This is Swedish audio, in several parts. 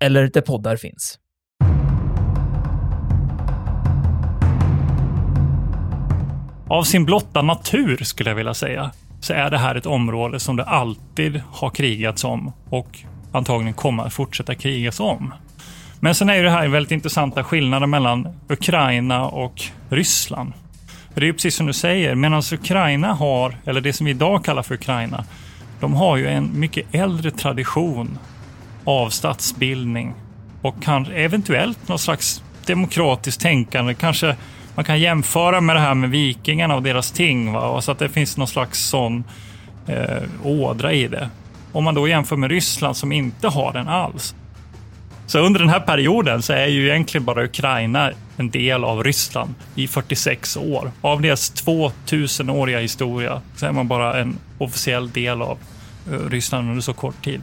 eller där poddar finns. Av sin blotta natur skulle jag vilja säga, så är det här ett område som det alltid har krigats om och antagligen kommer att fortsätta krigas om. Men sen är ju det här väldigt intressanta skillnader mellan Ukraina och Ryssland. För det är ju precis som du säger, medan Ukraina har, eller det som vi idag kallar för Ukraina, de har ju en mycket äldre tradition av statsbildning och kan eventuellt något slags demokratiskt tänkande. Kanske man kan jämföra med det här med vikingarna och deras ting. Va? Och så att det finns någon slags sån eh, ådra i det. Om man då jämför med Ryssland som inte har den alls. Så under den här perioden så är ju egentligen bara Ukraina en del av Ryssland i 46 år. Av deras 2000-åriga historia så är man bara en officiell del av eh, Ryssland under så kort tid.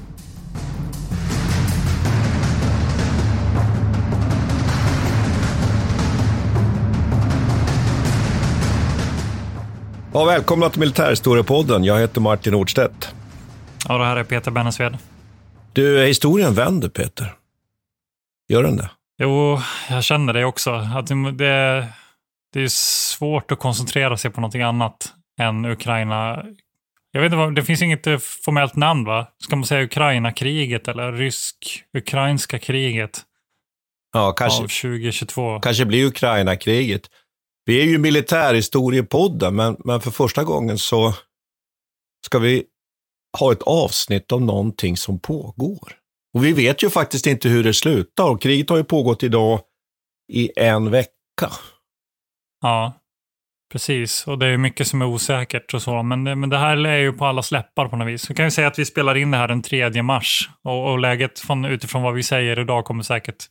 Ja, välkomna till Militärhistoriepodden. Jag heter Martin Nordstedt. Ja, det här är Peter Bennesved. Du, historien vänder Peter. Gör den det? Jo, jag känner det också. Att det, det är svårt att koncentrera sig på någonting annat än Ukraina. Jag vet inte, det finns inget formellt namn va? Ska man säga Ukraina-kriget eller rysk-ukrainska kriget? Ja, kanske. Av 2022. Kanske blir Ukraina-kriget. Vi är ju militärhistoriepodden, men, men för första gången så ska vi ha ett avsnitt om någonting som pågår. Och vi vet ju faktiskt inte hur det slutar och kriget har ju pågått idag i en vecka. Ja, precis. Och det är mycket som är osäkert och så. Men det, men det här är ju på alla släppar på något vis. Vi kan ju säga att vi spelar in det här den 3 mars. Och, och läget från, utifrån vad vi säger idag kommer säkert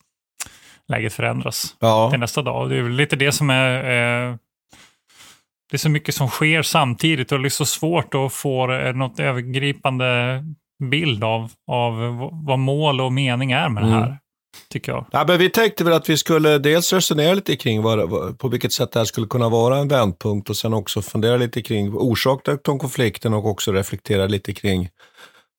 läget förändras ja. till nästa dag. Det är väl lite det som är... Eh, det är så mycket som sker samtidigt och det är så svårt att få eh, något övergripande bild av, av vad mål och mening är med mm. det här. Tycker jag. Ja, men vi tänkte väl att vi skulle dels resonera lite kring vad, på vilket sätt det här skulle kunna vara en vändpunkt och sen också fundera lite kring orsakerna till konflikten och också reflektera lite kring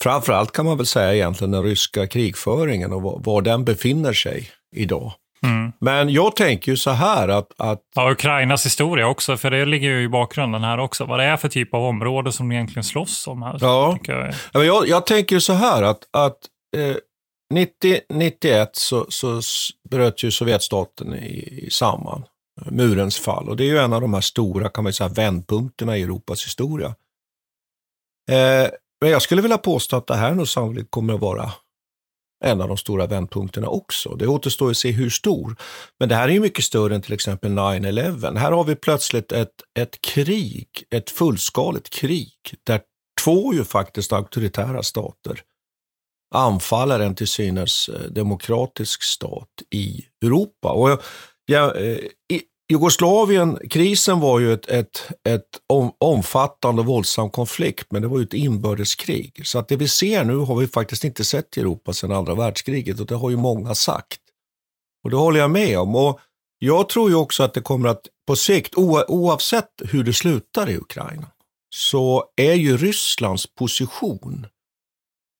framförallt kan man väl säga egentligen den ryska krigföringen och var, var den befinner sig idag. Mm. Men jag tänker ju så här att, att... Ja, Ukrainas historia också, för det ligger ju i bakgrunden här också. Vad det är för typ av område som de egentligen slåss om här. Ja, jag. Ja, jag, jag tänker så här att, att eh, 90, 91 så, så bröt ju Sovjetstaten i, i samman, murens fall. Och det är ju en av de här stora, kan man säga, vändpunkterna i Europas historia. Eh, men jag skulle vilja påstå att det här nog sannolikt kommer att vara en av de stora vändpunkterna också. Det återstår att se hur stor. Men det här är ju mycket större än till exempel 9-11. Här har vi plötsligt ett, ett krig, ett fullskaligt krig, där två ju faktiskt auktoritära stater anfaller en till synes eh, demokratisk stat i Europa. Och jag, jag, eh, Jugoslavien-krisen var ju ett, ett, ett omfattande och våldsam konflikt, men det var ju ett inbördeskrig. Så att det vi ser nu har vi faktiskt inte sett i Europa sedan andra världskriget och det har ju många sagt. Och det håller jag med om. Och jag tror ju också att det kommer att på sikt, oavsett hur det slutar i Ukraina, så är ju Rysslands position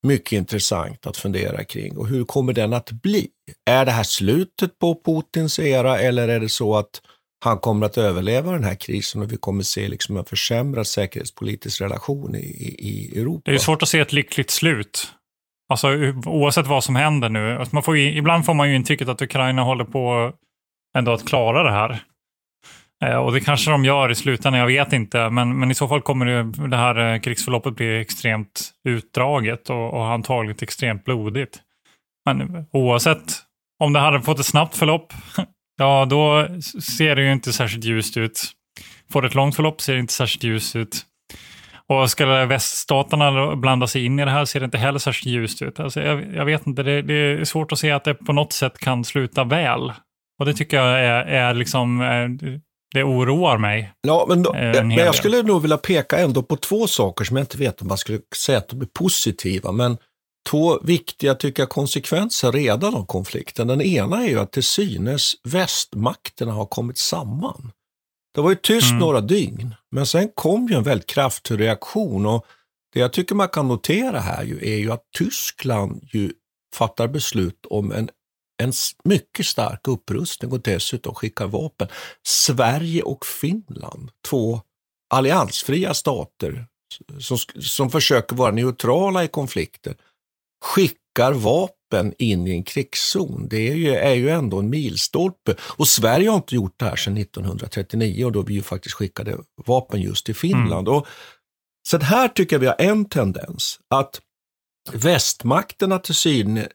mycket intressant att fundera kring. Och hur kommer den att bli? Är det här slutet på Putins era eller är det så att han kommer att överleva den här krisen och vi kommer se liksom en försämrad säkerhetspolitisk relation i, i, Europa. Det är svårt att se ett lyckligt slut. Alltså oavsett vad som händer nu. Alltså, man får ju, ibland får man ju intrycket att Ukraina håller på ändå att klara det här. Eh, och det kanske de gör i slutändan, jag vet inte. Men, men i så fall kommer det, det här eh, krigsförloppet bli extremt utdraget och, och antagligen extremt blodigt. Men oavsett om det hade fått ett snabbt förlopp, ja då ser det ju inte särskilt ljust ut. Får ett långt förlopp ser det inte särskilt ljust ut. Och ska väststaterna blanda sig in i det här ser det inte heller särskilt ljust ut. Alltså jag, jag vet inte, det, det, är svårt att se att det på något sätt kan sluta väl. Och det tycker jag är, är liksom, eh, det oroar mig. Ja, men, då, men jag skulle nog vilja peka ändå på två saker som jag inte vet om man skulle säga att de är positiva, men två viktiga, tycker jag, konsekvenser redan av konflikten. Den ena är ju att till synes västmakterna har kommit samman. Det var ju tyst mm. några dygn, men sen kom ju en väldigt kraftfull reaktion och det jag tycker man kan notera här ju är ju att Tyskland ju fattar beslut om en, en mycket stark upprustning och dessutom skickar vapen. Sverige och Finland, två alliansfria stater som, som försöker vara neutrala i konflikter, skickar vapen in i en krigszon. Det är ju, är ju ändå en milstolpe. Och Sverige har inte gjort det här sedan 1939 och då vi ju faktiskt skickade vapen just till Finland. Mm. Och, så här tycker jag vi har en tendens att västmakterna till, syn,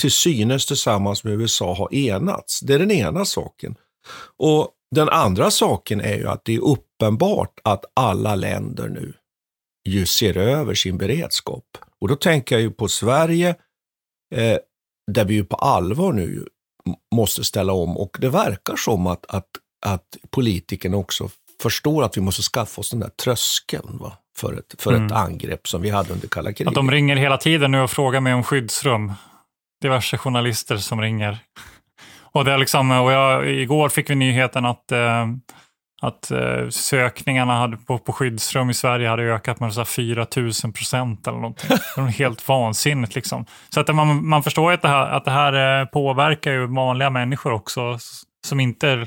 till synes tillsammans med USA har enats. Det är den ena saken. Och den andra saken är ju att det är uppenbart att alla länder nu ju ser över sin beredskap. Och då tänker jag ju på Sverige, eh, där vi ju på allvar nu måste ställa om och det verkar som att, att, att politikerna också förstår att vi måste skaffa oss den där tröskeln va? för, ett, för mm. ett angrepp som vi hade under kalla kriget. Att de ringer hela tiden nu och frågar mig om skyddsrum. Diverse journalister som ringer. Och det är liksom, och jag, igår fick vi nyheten att eh, att eh, sökningarna hade på, på skyddsrum i Sverige hade ökat med så 4 000 procent eller någonting. Det är helt vansinnigt. Liksom. Så att man, man förstår att det här, att det här eh, påverkar ju vanliga människor också som inte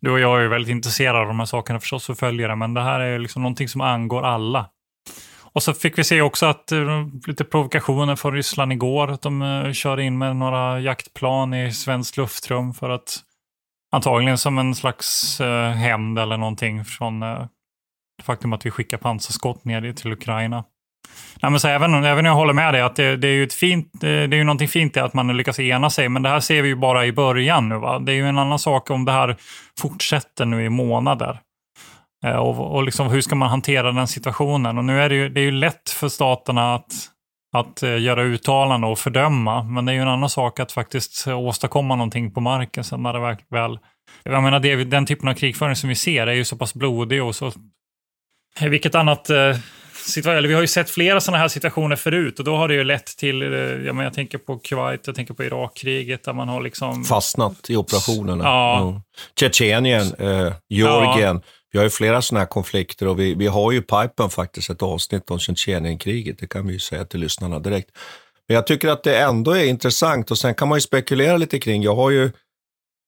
du och jag är väldigt intresserade av de här sakerna förstås och följer det, men det här är liksom någonting som angår alla. Och så fick vi se också att uh, lite provokationer från Ryssland igår, att de körde in med några jaktplan i svenskt luftrum för att Antagligen som en slags eh, hämnd eller någonting från eh, det faktum att vi skickar pansarskott ner till Ukraina. Nej, men så även, även jag håller med dig att det, det är ju ett fint, eh, det är ju någonting fint i att man lyckas ena sig, men det här ser vi ju bara i början nu. Va? Det är ju en annan sak om det här fortsätter nu i månader. Eh, och, och liksom, hur ska man hantera den situationen? Och nu är det ju, det är ju lätt för staterna att att eh, göra uttalanden och fördöma. Men det är ju en annan sak att faktiskt åstadkomma någonting på marken sen när det väl... Jag menar, det, den typen av krigföring som vi ser är ju så pass blodig och så... Vilket annat... Eh, vi har ju sett flera sådana här situationer förut och då har det ju lett till, eh, jag, menar, jag tänker på Kuwait, jag tänker på Irakkriget där man har liksom... Fastnat i operationerna. Ja. Mm. Tjetjenien, eh, Georgien. Ja. Vi har ju flera sådana här konflikter och vi, vi har ju pipen faktiskt ett avsnitt om Tjetjenienkriget, det kan vi ju säga till lyssnarna direkt. Men jag tycker att det ändå är intressant och sen kan man ju spekulera lite kring, jag har ju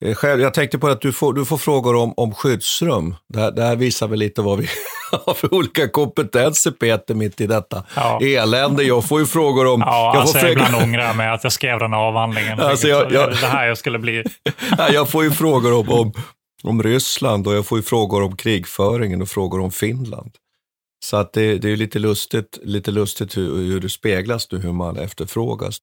eh, själv, jag tänkte på att du får, du får frågor om, om skyddsrum. Det här, det här visar väl lite vad vi har för olika kompetenser Peter mitt i detta ja. elände. Jag får ju frågor om... Ja, jag alltså får ibland ångrar jag mig att jag skrev den avhandlingen. Alltså jag, jag, det här jag skulle bli. jag får ju frågor om, om, om Ryssland och jag får ju frågor om krigföringen och frågor om Finland. Så att det, det är lite lustigt, lite lustigt hur, hur det speglas nu, hur man efterfrågas.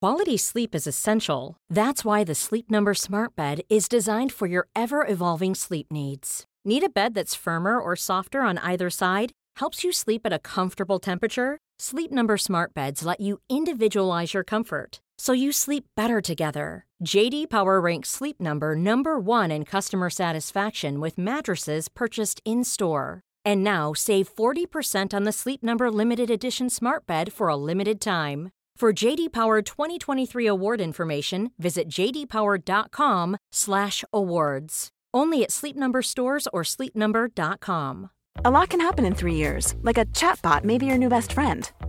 Quality sleep is essential. That's why the Sleep Number smart bed is designed for your ever-evolving sleep needs. Need a bed that's firmer or softer on either side? Helps you sleep at a comfortable temperature? Sleep Number smart beds let you individualize your comfort so you sleep better together. JD Power ranks Sleep Number number 1 in customer satisfaction with mattresses purchased in-store. And now save 40% on the Sleep Number limited edition smart bed for a limited time. For JD Power 2023 award information, visit jdpower.com/awards. Only at Sleep Number stores or sleepnumber.com. A lot can happen in 3 years, like a chatbot may be your new best friend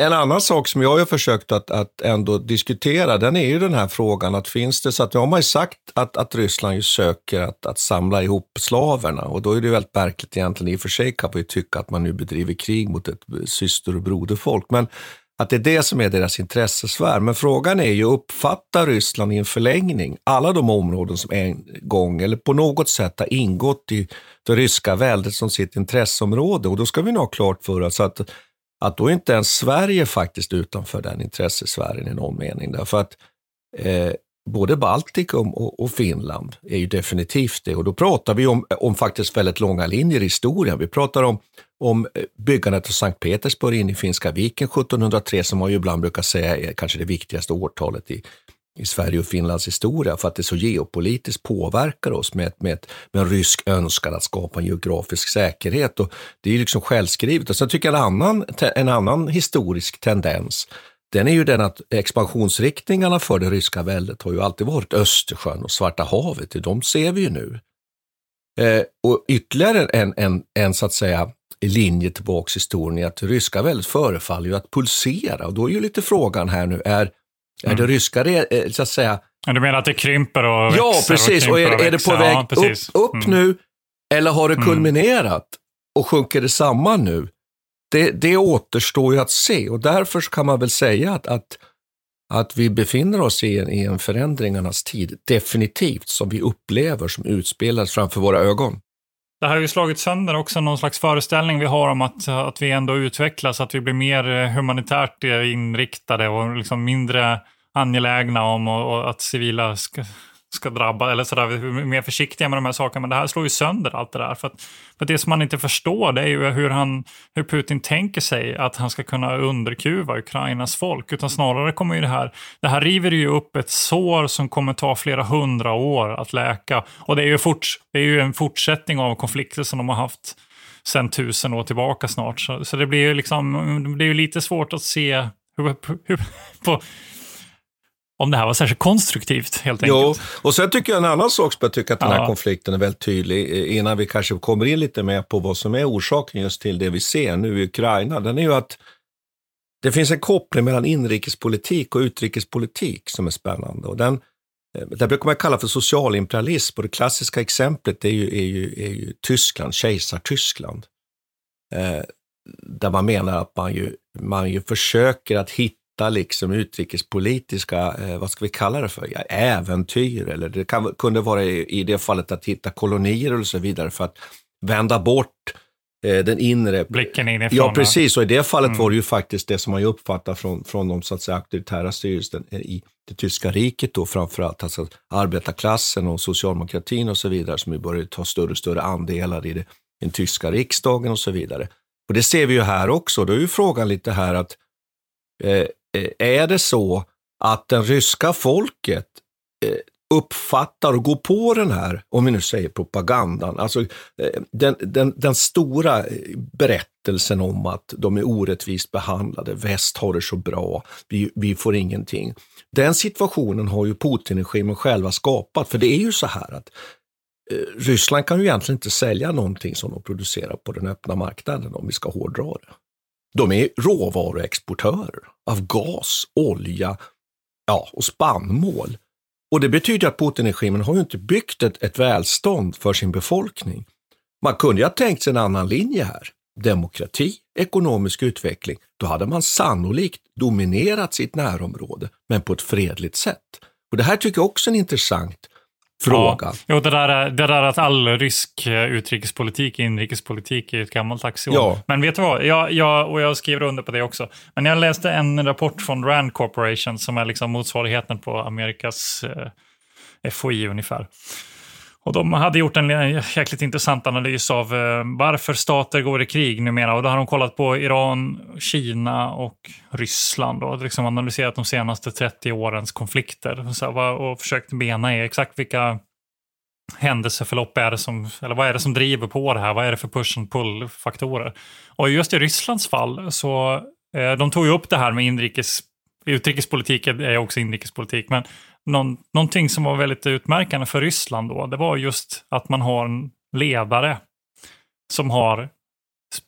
En annan sak som jag har försökt att, att ändå diskutera, den är ju den här frågan att finns det, så att nu har man ju sagt att, att Ryssland ju söker att, att samla ihop slaverna och då är det ju väldigt märkligt egentligen, i och för sig kan man ju tycka att man nu bedriver krig mot ett syster och broderfolk, men att det är det som är deras intressesfär. Men frågan är ju, uppfattar Ryssland i en förlängning alla de områden som en gång eller på något sätt har ingått i det ryska väldet som sitt intresseområde? Och då ska vi nog ha klart för oss att, att då är inte ens Sverige faktiskt utanför den intressesfären i någon mening. Därför att eh, både Baltikum och, och, Finland är ju definitivt det. Och då pratar vi om, om faktiskt väldigt långa linjer i historien. Vi pratar om, om eh, byggandet av Sankt Petersburg in i Finska viken 1703, som man ju ibland brukar säga är kanske det viktigaste årtalet i, i Sverige och Finlands historia, för att det så geopolitiskt påverkar oss med, med, med en rysk önskan att skapa en geografisk säkerhet. Och det är ju liksom självskrivet. Och sen tycker jag en annan, en annan historisk tendens den är ju den att expansionsriktningarna för det ryska väldet har ju alltid varit Östersjön och Svarta havet. De ser vi ju nu. Eh, och ytterligare en, en, en, så att säga, linje tillbaks i historien är att det ryska väldet förefaller ju att pulsera. Och då är ju lite frågan här nu, är, mm. är det ryska, eh, så att säga... Du menar att det krymper och växer? Ja, precis. Och, och är, är det på väg ja, upp, upp mm. nu? Eller har det mm. kulminerat? Och sjunker det samman nu? det, det återstår ju att se och därför kan man väl säga att, att, att vi befinner oss i en, i en förändringarnas tid, definitivt, som vi upplever som utspelas framför våra ögon. Det här har ju slagit sönder också någon slags föreställning vi har om att, att vi ändå utvecklas, att vi blir mer eh, humanitärt eh, inriktade och liksom mindre angelägna om och, och att civila ska, ska drabba, eller sådär, mer försiktiga med de här sakerna. Men det här slår ju sönder allt det där. För, att, för det som man inte förstår det är ju hur, han, hur Putin tänker sig att han ska kunna underkuva Ukrainas folk. Utan snarare kommer ju det här, det här river ju upp ett sår som kommer ta flera hundra år att läka. Och det är ju, fort, det är ju en fortsättning av konflikter som de har haft sedan tusen år tillbaka snart. Så, så det blir ju liksom, det är ju lite svårt att se hur, hur, på om det här var särskilt konstruktivt helt enkelt. Jo, och sen tycker jag en annan sak som jag tycker att den här ja. konflikten är väldigt tydlig, eh, innan vi kanske kommer in lite mer på vad som är orsaken just till det vi ser nu i Ukraina, den är ju att det finns en koppling mellan inrikespolitik och utrikespolitik som är spännande. Och den, eh, det brukar man kalla för socialimperialism och det klassiska exemplet är ju, är ju, är ju Tyskland, kejsar-Tyskland. Eh, där man menar att man ju, man ju försöker att hitta hitta liksom utrikespolitiska, eh, vad ska vi kalla det för, ja, äventyr eller det kan, kunde vara i, i det fallet att hitta kolonier och så vidare för att vända bort eh, den inre... Blicken inifrån. Ja, precis. Och i det fallet mm. var det ju faktiskt det som man ju uppfattar från, från de så att säga, auktoritära styrelsen i det tyska riket då framförallt, alltså arbetarklassen och socialdemokratin och så vidare som ju började ta större och större andelar i det, den tyska riksdagen och så vidare. Och det ser vi ju här också. Då är ju frågan lite här att eh, Eh, Eh, är det så att den ryska folket eh, uppfattar och går på den här, om vi nu säger propagandan, alltså eh, den, den, den stora berättelsen om att de är orättvist behandlade, väst har det så bra, vi, vi får ingenting. Den situationen har ju Putin-regimen själva skapat, för det är ju så här att Ryssland kan ju egentligen inte sälja någonting som de producerar på den öppna marknaden om vi ska hårdra det. De är råvaruexportörer av gas, olja ja, och spannmål. Och det betyder att Putin-regimen har ju inte byggt ett, ett välstånd för sin befolkning. Man kunde ju ha tänkt sig en annan linje här. Demokrati, ekonomisk utveckling. Då hade man sannolikt dominerat sitt närområde, men på ett fredligt sätt. Och Det här tycker jag också är en intressant fråga. Ja, jo, det, där, det där att all rysk eh, utrikespolitik är inrikespolitik är ett gammalt axiom. Ja. Men vet du vad, jag, jag, och jag skriver under på det också. Men jag läste en rapport från Rand Corporation som är liksom motsvarigheten på Amerikas eh, FOI ungefär. Och de hade gjort en jäkligt intressant analys av eh, varför stater går i krig numera. Och då har de kollat på Iran, Kina och Ryssland och liksom analyserat de senaste 30 årens konflikter. Och, så här, och försökt bena i exakt vilka händelseförlopp är det som, eller vad är det som driver på det här? Vad är det för push and pull-faktorer? Och just i Rysslands fall så eh, de tog ju upp det här med inrikes, Utrikespolitik är också inrikespolitik, men någon, någonting som var väldigt utmärkande för Ryssland då, det var just att man har en ledare som har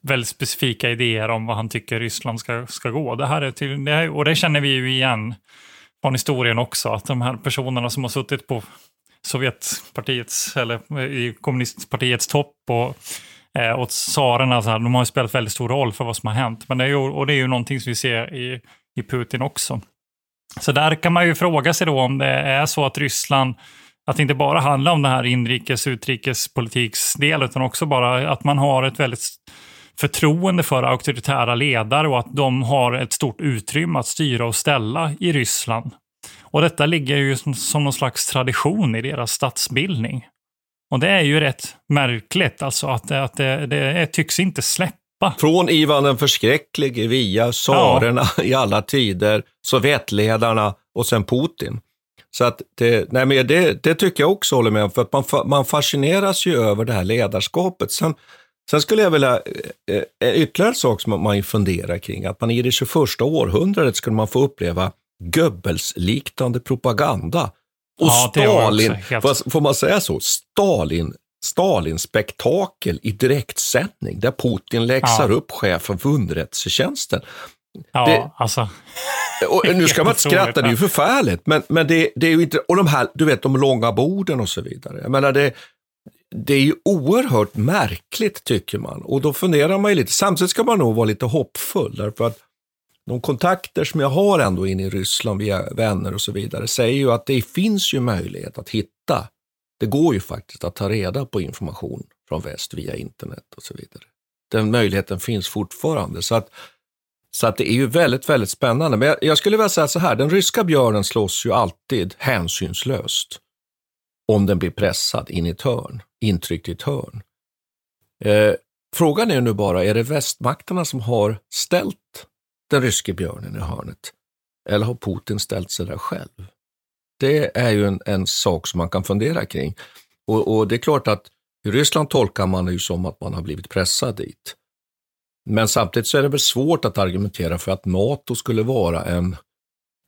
väldigt specifika idéer om vad han tycker Ryssland ska, ska gå. Det här är till, det här, och det känner vi ju igen från historien också, att de här personerna som har suttit på Sovjetpartiets, eller eh, i kommunistpartiets topp och eh, åt tsarerna, så här, de har ju spelat väldigt stor roll för vad som har hänt. Men det är ju, och det är ju någonting som vi ser i, i Putin också. Så där kan man ju fråga sig då om det är så att Ryssland, att det inte bara handlar om den här inrikes utrikespolitiksdelen, utan också bara att man har ett väldigt förtroende för auktoritära ledare och att de har ett stort utrymme att styra och ställa i Ryssland. Och detta ligger ju som, som någon slags tradition i deras statsbildning. Och det är ju rätt märkligt, alltså att, att det, det tycks inte släppa pappa. Från Ivan den förskräcklige via tsarerna ja. i alla tider, Sovjetledarna och sen Putin. Så att det, nej men det, det tycker jag också håller med om, för att man, man fascineras ju över det här ledarskapet. Sen, sen skulle jag vilja, eh, eh ytterligare en sak som man funderar kring, att man i det 21 århundradet skulle man få uppleva Goebbels-liknande propaganda. Och ja, Stalin, helt... får man säga så? Stalin Stalin-spektakel i direktsändning där Putin läxar ja. upp chefen för underrättelsetjänsten. Ja, det, alltså. Och nu ska man inte skratta, det är ju förfärligt, men, men det, det, är ju inte, och de här, du vet de långa borden och så vidare. Jag menar det, det är ju oerhört märkligt tycker man och då funderar man ju lite. Samtidigt ska man nog vara lite hoppfull därför att de kontakter som jag har ändå in i Ryssland via vänner och så vidare säger ju att det finns ju möjlighet att hitta det går ju faktiskt att ta reda på information från väst via internet och så vidare. Den möjligheten finns fortfarande. Så att, så att det är ju väldigt, väldigt spännande. Men jag, jag skulle vilja säga så här, den ryska björnen slåss ju alltid hänsynslöst om den blir pressad in i ett hörn, intryckt i ett hörn. Eh, frågan är nu bara, är det västmakterna som har ställt den ryske björnen i hörnet? Eller har Putin ställt sig där själv? Det är ju en, en sak som man kan fundera kring. Och, och, det är klart att i Ryssland tolkar man det ju som att man har blivit pressad dit. Men samtidigt så är det väl svårt att argumentera för att NATO skulle vara en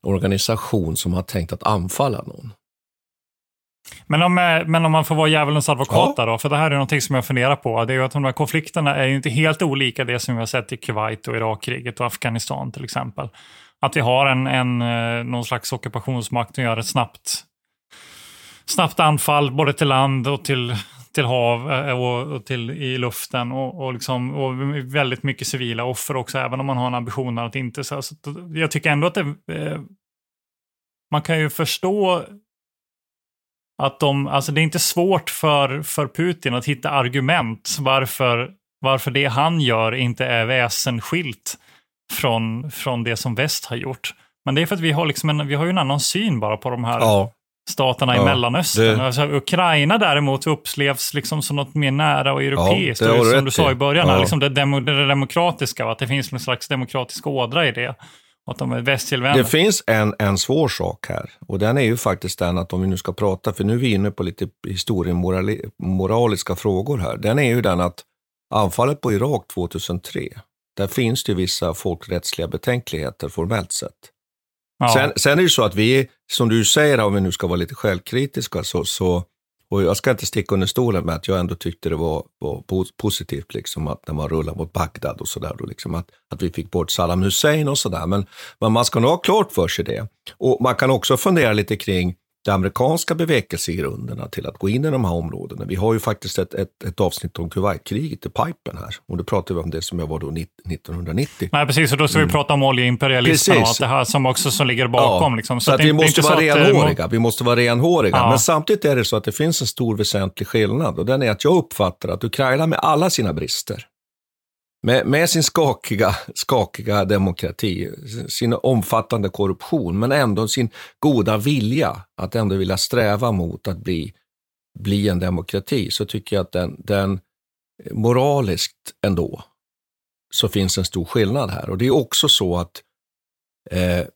organisation som har tänkt att anfalla någon. Men om, eh, men om man får vara djävulens advokat ja. då, för det här är någonting som jag funderar på. Det är ju att de här konflikterna är ju inte helt olika det som vi har sett i Kuwait och Irakkriget och Afghanistan till exempel att vi har en, en, eh, någon slags ockupationsmakt som gör ett snabbt, snabbt anfall både till land och till, till hav eh, och, och till, i luften och, och, liksom, och väldigt mycket civila offer också, även om man har en ambition att inte... Så, så jag tycker ändå att det, eh, man kan ju förstå att de, alltså det är inte svårt för, för Putin att hitta argument varför, varför det han gör inte är väsensskilt från, från det som väst har gjort. Men det är för att vi har, liksom en, vi har ju en annan syn bara på de här ja. staterna i ja, Mellanöstern. Det... Alltså, Ukraina däremot upplevs liksom som något mer nära och europeiskt. Ja, och som du sa i början, ja. liksom det, demo, det demokratiska, att det finns en slags demokratisk ådra i det. Att de är västtillvända. Det finns en, en svår sak här och den är ju faktiskt den att om vi nu ska prata, för nu är vi inne på lite historiemoraliska frågor här. Den är ju den att anfallet på Irak 2003 där finns det vissa folkrättsliga betänkligheter formellt sett. Ja. Sen, sen, är det så att vi, som du säger, om vi nu ska vara lite självkritiska, så, så, och jag ska inte sticka under stolen med att jag ändå tyckte det var, var positivt liksom att när man rullar mot Bagdad och sådär, liksom att, att vi fick bort Saddam Hussein och sådär. Men, men man ska nog ha klart för sig det. Och man kan också fundera lite kring de amerikanska bevekelsegrunderna till att gå in i de här områdena. Vi har ju faktiskt ett, ett, ett avsnitt om Kuwaitkriget i pipen här. Och då pratar vi om det som jag var då 1990. Nej, precis. Och då ska vi mm. prata om oljeimperialismen och allt det här som också som ligger bakom. Ja, liksom. Så, så att vi måste vara eh, renhåriga. Vi måste vara renhåriga. Ja. Men samtidigt är det så att det finns en stor väsentlig skillnad. Och den är att jag uppfattar att Ukraina med alla sina brister, med, med, sin skakiga, skakiga demokrati, sin omfattande korruption, men ändå sin goda vilja att ändå vilja sträva mot att bli, bli en demokrati, så tycker jag att den, den moraliskt ändå, så finns en stor skillnad här. Och det är också så att eh,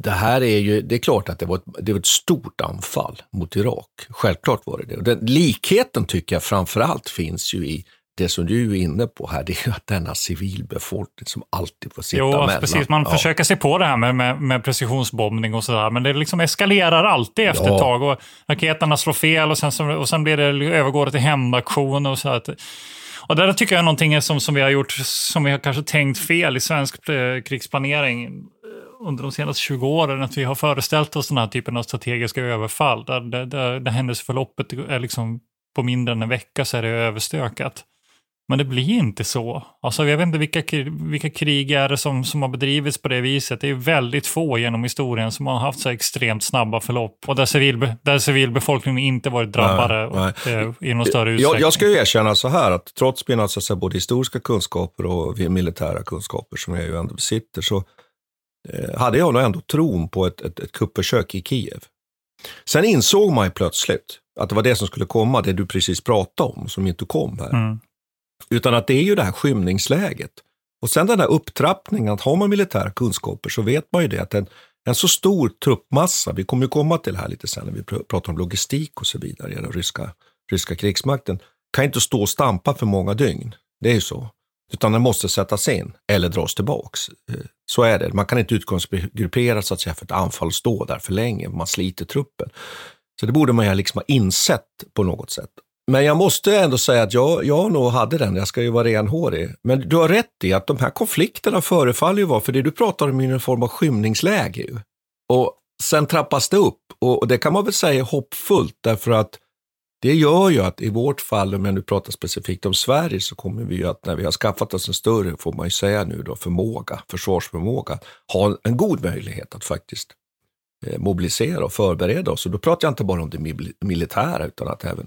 det här är ju, det är klart att det var, ett, det var ett stort anfall mot Irak. Självklart var det det. Och den likheten tycker jag framförallt finns ju i det som du är inne på här, det är ju att denna civilbefolkning som alltid får sitta jo, mellan. precis. Man ja. försöker se på det här med, med, med precisionsbombning och sådär, men det liksom eskalerar alltid efter ja. ett tag. Och raketerna slår fel och sen, och sen blir det, övergår det till hämndaktioner och så. Att, och där tycker jag är någonting som, som vi har gjort, som vi har kanske tänkt fel i svensk eh, krigsplanering eh, under de senaste 20 åren, att vi har föreställt oss den här typen av strategiska överfall, där, där, där, där händelseförloppet är liksom på mindre än en vecka så är det överstökat. Men det blir inte så. Alltså, jag vet inte vilka, vilka krig är det som, som har bedrivits på det viset. Det är väldigt få genom historien som har haft så extremt snabba förlopp och där, civil, där civilbefolkningen inte varit drabbade nej, nej. i någon större utsträckning. Jag, jag ska ju erkänna så här att trots mina så säga, både historiska kunskaper och militära kunskaper som jag ju ändå besitter så eh, hade jag nog ändå tron på ett, ett, ett kuppförsök i Kiev. Sen insåg man ju plötsligt att det var det som skulle komma, det du precis pratade om, som inte kom här. Mm. Utan att det är ju det här skymningsläget. Och sen den här upptrappningen, att har man militära kunskaper så vet man ju det att en, en så stor truppmassa, vi kommer ju komma till det här lite sen när vi pratar om logistik och så vidare i den ryska, ryska krigsmakten, kan inte stå och stampa för många dygn. Det är ju så. Utan den måste sättas in eller dras tillbaks. Eh, så är det. Man kan inte utgångsgruppera så att säga för ett anfall och stå där för länge. Man sliter truppen. Så det borde man ju liksom ha insett på något sätt. Men jag måste ändå säga att jag, jag nog hade den, jag ska ju vara renhårig. Men du har rätt i att de här konflikterna förefaller ju vara, för det du pratar om är en form av skymningsläge. Ju. Och sen trappas det upp och, och det kan man väl säga är hoppfullt därför att det gör ju att i vårt fall, om jag nu pratar specifikt om Sverige, så kommer vi ju att när vi har skaffat oss en större, får man ju säga nu då, förmåga, försvarsförmåga, ha en god möjlighet att faktiskt eh, mobilisera och förbereda oss. Och då pratar jag inte bara om det militära, utan att även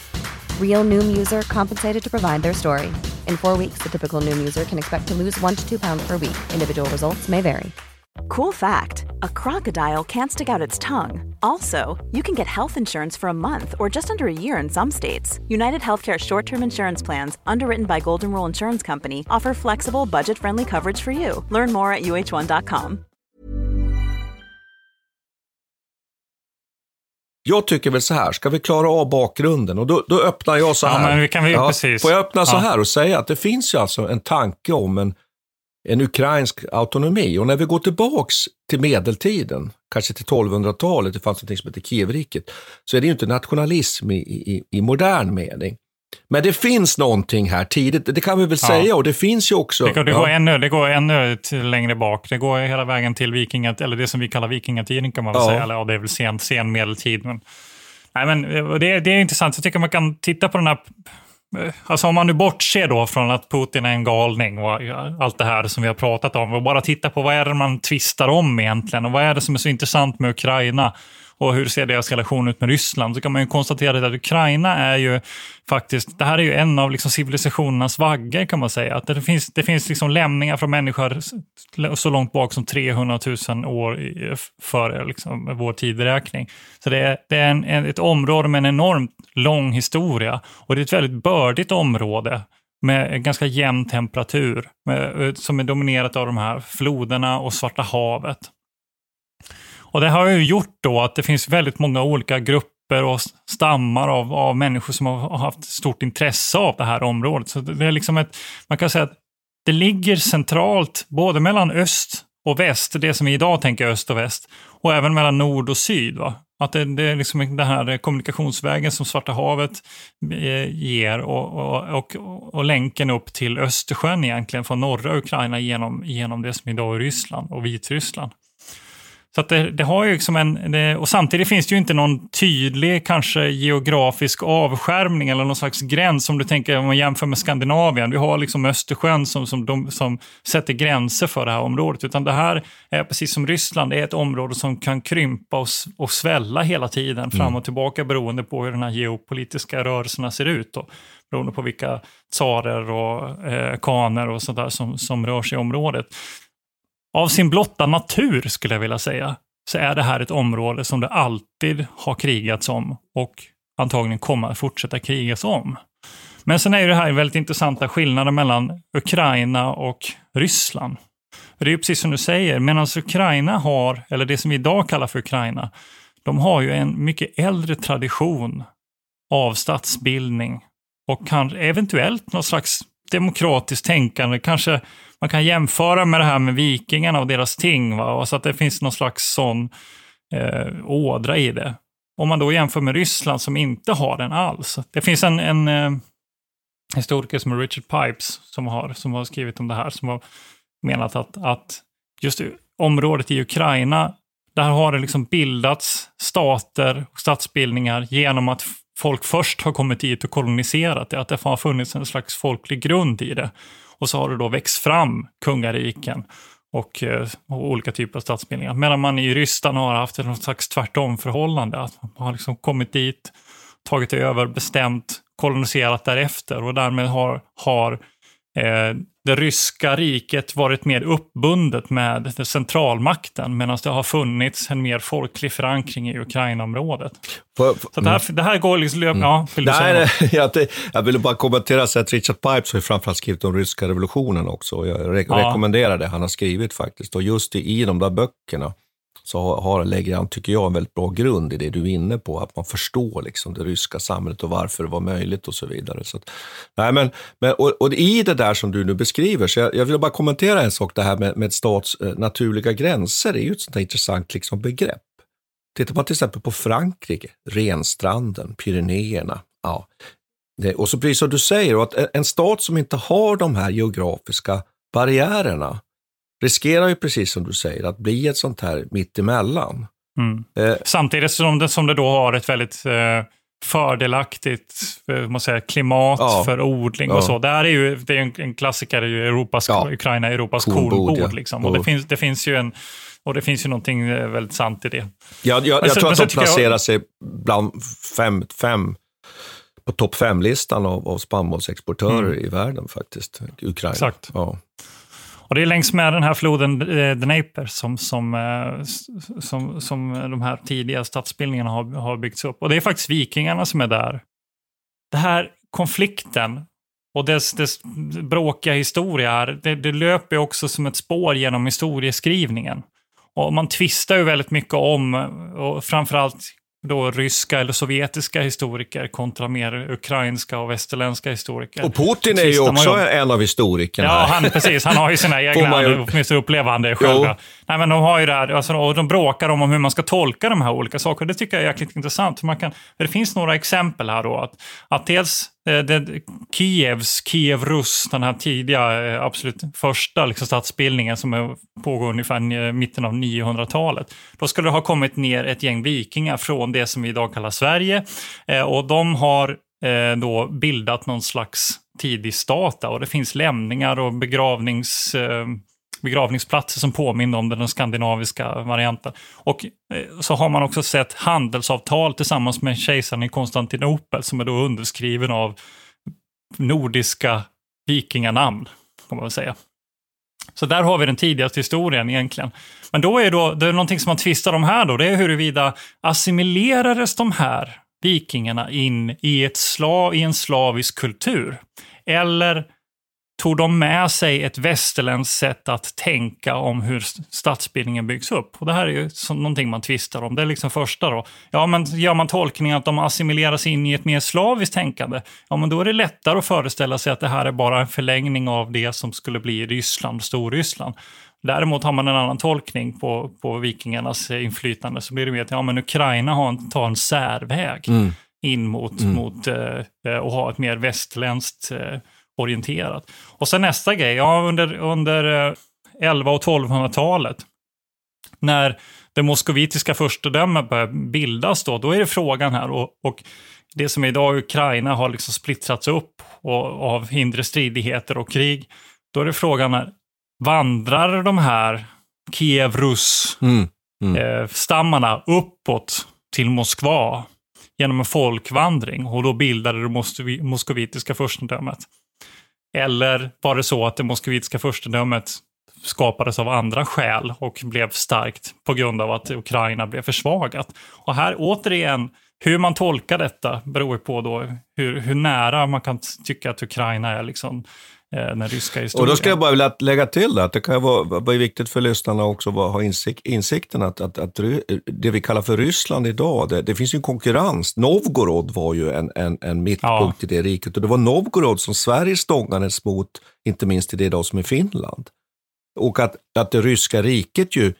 Real Noom user compensated to provide their story. In four weeks, the typical Noom user can expect to lose one to two pounds per week. Individual results may vary. Cool fact a crocodile can't stick out its tongue. Also, you can get health insurance for a month or just under a year in some states. United Healthcare short term insurance plans, underwritten by Golden Rule Insurance Company, offer flexible, budget friendly coverage for you. Learn more at uh1.com. Jag tycker väl så här, ska vi klara av bakgrunden? Och då, då öppnar jag så här. Ja, men kan vi, ja, precis. Får jag öppna så här och säga att det finns ju alltså en tanke om en, en ukrainsk autonomi. Och när vi går tillbaks till medeltiden, kanske till 1200-talet, det fanns något som heter Kievriket, så är det ju inte nationalism i, i, i modern mening. Men det finns någonting här tidigt, det kan vi väl ja. säga. Och det finns ju också... Det, går, det, ja. går ännu, det går ännu längre bak. Det går hela vägen till vikingat, eller det som vi kallar vikingatiden kan man väl ja. säga. Eller ja, det är väl sen, sen medeltid. Men, nej, men det, det är intressant. Jag tycker man kan titta på den här Alltså om man nu bortser då från att Putin är en galning och allt det här som vi har pratat om och bara titta på vad är det man tvistar om egentligen och vad är det som är så intressant med Ukraina och hur ser deras relation ut med Ryssland, så kan man ju konstatera att Ukraina är ju faktiskt, det här är ju en av liksom civilisationernas vaggar kan man säga. Att det finns, det finns liksom lämningar från människor så långt bak som 300 000 år före liksom vår tideräkning. Så det är, det är en, ett område med en enormt lång historia och det är ett väldigt bördigt område med ganska jämn temperatur med, eh, som är dominerat av de här floderna och Svarta havet. Och Det har ju gjort då att det finns väldigt många olika grupper och stammar av, av människor som har haft stort intresse av det här området. Så det är liksom ett, man kan säga att det ligger centralt både mellan öst och väst, det som vi idag tänker öst och väst, och även mellan nord och syd. Va? Att det, det är liksom den här kommunikationsvägen som Svarta havet eh, ger och, och, och, och, länken upp till Östersjön egentligen från norra Ukraina genom, genom det som idag är Ryssland och Vitryssland. Så att det, det, har ju liksom en, det, och samtidigt finns det ju inte någon tydlig kanske geografisk avskärmning eller någon slags gräns om du tänker om man jämför med Skandinavien. Vi har liksom Östersjön som, som, de, som sätter gränser för det här området. Utan det här är precis som Ryssland, det är ett område som kan krympa och, och svälla hela tiden fram mm. och tillbaka beroende på hur de här geopolitiska rörelserna ser ut. Då beroende på vilka tsarer och eh, kaner och sådär som, som rör sig i området. Av sin blotta natur, skulle jag vilja säga, så är det här ett område som det alltid har krigats om och antagligen kommer att fortsätta krigas om. Men sen är det här väldigt intressanta skillnader mellan Ukraina och Ryssland. det är ju precis som du säger, medan Ukraina har, eller det som vi idag kallar för Ukraina, de har ju en mycket äldre tradition av statsbildning och kan eventuellt något slags demokratiskt tänkande, kanske man kan jämföra med det här med vikingarna och deras ting. Va? Och så att det finns någon slags sån eh, ådra i det. Om man då jämför med Ryssland som inte har den alls. Det finns en, en eh, historiker som är Richard Pipes som har, som har skrivit om det här, som har menat att, att just området i Ukraina, där har det liksom bildats stater och statsbildningar genom att folk först har kommit dit och koloniserat det, att det har funnits en slags folklig grund i det. Och så har det då växt fram kungariken och, eh, och olika typer av statsbildningar. Medan man i Ryssland har haft ett slags tvärtom-förhållande. Att man har liksom kommit dit, tagit över, bestämt, koloniserat därefter och därmed har, har eh, det ryska riket varit mer uppbundet med centralmakten medan det har funnits en mer folklig förankring i Ukraina-området. Så det här, mm. det här går liksom... Mm. Ja, vill du nej, nej, jag, jag ville bara kommentera så att Richard Pipes har ju framförallt skrivit om ryska revolutionen också. Och jag re ja. rekommenderar det han har skrivit faktiskt. Och just i, i de där böckerna så har, lägger han, tycker jag, en väldigt bra grund i det du är inne på, att man förstår liksom det ryska samhället och varför det var möjligt och så vidare. Så att, nej, men, men, och, och, i det där som du nu beskriver, så jag, jag vill bara kommentera en sak, det här med, med stats eh, naturliga gränser, är ju ett sånt intressant liksom, begrepp. Tittar man till exempel på Frankrike, Renstranden, Pyrenéerna, ja. Det, och så precis som du säger, att en stat som inte har de här geografiska barriärerna, riskerar ju precis som du säger att bli ett sånt här mittemellan. Mm. Eh, Samtidigt som det, som det då har ett väldigt eh, fördelaktigt eh, man säger, klimat ja, för odling ja. och så. Där är ju, det är en, en klassiker, är ju Europas, ja. Ukraina Europas kornbod. liksom. och, det finns, det finns ju en och det finns ju någonting eh, väldigt sant i det. Ja, jag, jag, jag tror att de placerar jag... sig bland fem, fem på topp fem-listan av, av spannmålsexportörer mm. i världen faktiskt. Ukraina. Exakt. Ja. Och det är längs med den här floden eh, Dnepr som, som, eh, som, som de här tidiga stadsbildningarna har, har byggts upp. Och det är faktiskt vikingarna som är där. Den här konflikten och dess, dess bråkiga historia här, det, det löper också som ett spår genom historieskrivningen. Och man tvistar ju väldigt mycket om, och framförallt då ryska eller sovjetiska historiker kontra mer ukrainska och västerländska historiker. Och Putin är ju också en av historikerna. Ja, han, precis. Han har ju sina egna, ju... åtminstone upplevande själva. Nej, men de har ju det här, alltså, och de bråkar om, om hur man ska tolka de här olika sakerna. Det tycker jag är jäkligt intressant. Man kan, det finns några exempel här då. Att, att dels Eh, det, Kievs, Kiev Rus, den här tidiga, eh, absolut första liksom, statsbildningen som pågår ungefär i eh, mitten av 900-talet. Då skulle det ha kommit ner ett gäng vikingar från det som vi idag kallar Sverige. Och de har då bildat någon slags tidig stat och det finns lämningar och begravnings begravningsplatser som påminner om den skandinaviska varianten. Och eh, så har man också sett handelsavtal tillsammans med kejsaren i Konstantinopel som är då underskriven av nordiska vikinganamn, kan man väl säga. Så där har vi den tidigaste historien egentligen. Men då är då, det är någonting som man tvistar om här då, det är huruvida assimilerades de här vikingarna in i, ett slav, i en slavisk kultur? Eller tog de med sig ett västerländskt sätt att tänka om hur statsbildningen byggs upp. Och det här är ju någonting man tvistar om. Det är liksom första då. Ja, men gör man tolkningen att de assimileras in i ett mer slaviskt tänkande, ja, men då är det lättare att föreställa sig att det här är bara en förlängning av det som skulle bli Ryssland Storryssland. Däremot har man en annan tolkning på, på vikingarnas inflytande, så blir det mer att ja, men Ukraina har en, tar en särväg mm. in mot, mm. mot eh, och ha ett mer västerländskt eh, orienterat. Och sen nästa grej, ja under, under 11 eh, och 1200-talet, när det moskovitiska furstedömet börjar bildas då, då är det frågan här och, och det som idag Ukraina har liksom splittrats upp och, av inre stridigheter och krig. Då är det frågan här, vandrar de här Kiev-Rus mm, mm. eh, uppåt till Moskva genom en folkvandring och då bildade det moskovitiska furstendömet. Eller var det så att det moskvitska furstendömet skapades av andra skäl och blev starkt på grund av att Ukraina blev försvagat? Och här återigen, hur man tolkar detta beror på då hur, hur nära man kan tycka att Ukraina är liksom den ryska historien. Och då ska jag bara vilja lägga till att det kan vara, vara viktigt för lyssnarna också att ha insikt, insikten att, att, att, det vi kallar för Ryssland idag, det, det finns ju en konkurrens. Novgorod var ju en, en, en mittpunkt ja. i det riket och det var Novgorod som Sverige stångades mot, inte minst i det idag som är Finland. Och att, att det ryska riket ju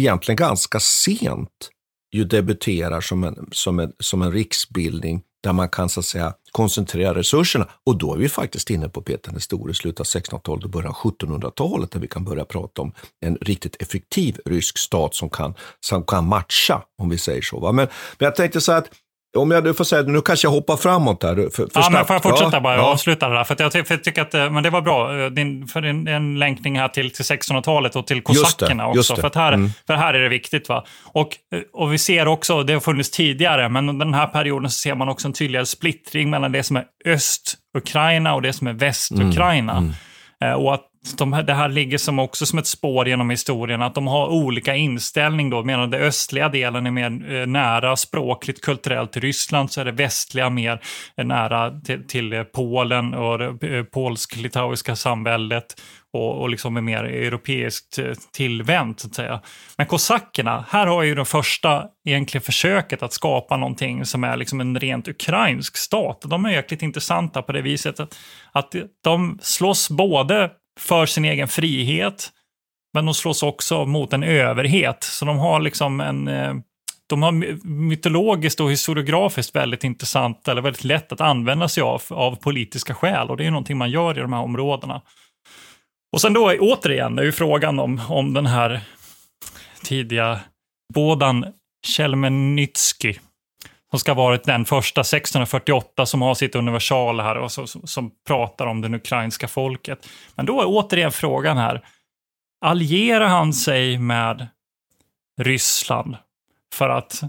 egentligen ganska sent ju debuterar som en, som en, som en riksbildning där man kan så att säga koncentrera resurserna. Och då är vi faktiskt inne på Peter den store, slutet av 1600-talet och början av 1700-talet där vi kan börja prata om en riktigt effektiv rysk stat som kan, som kan matcha, om vi säger så. Va? Men, men jag tänkte så att om jag får säga, nu kanske jag hoppar framåt där. För, för ja, men får jag fortsätta ja, bara och ja. avsluta det där? För jag, ty för jag tycker att eh, men det var bra. Eh, din, för en, en länkning här till, till 1600-talet och till kosackerna också. För, här, mm. för här är det viktigt. va. Och, eh, och vi ser också, det har funnits tidigare, men under den här perioden så ser man också en tydligare splittring mellan det som är Öst-Ukraina och det som är Väst-Ukraina. Mm. Mm. Och att de, det här ligger som också som ett spår genom historien, att de har olika inställning då. Medan den östliga delen är mer eh, nära språkligt, kulturellt till Ryssland, så är det västliga mer eh, nära till, till eh, Polen och det polsk-litauiska samväldet och, och liksom är mer europeiskt tillvänt, så att säga. Men kosackerna, här har ju det första egentligen försöket att skapa någonting som är liksom en rent ukrainsk stat. De är jäkligt intressanta på det viset att, att de slåss både för sin egen frihet, men de slåss också mot en överhet. Så de har liksom en... Eh, de har mytologiskt och historiografiskt väldigt intressant, eller väldigt lätt att använda sig av, av politiska skäl. Och det är någonting man gör i de här områdena. Och sen då återigen är ju frågan om, om den här tidiga Bodan Chelmenytsky som ska ha varit den första 1648 som har sitt universal här och så, som, som pratar om det ukrainska folket. Men då är återigen frågan här, allierar han sig med Ryssland för att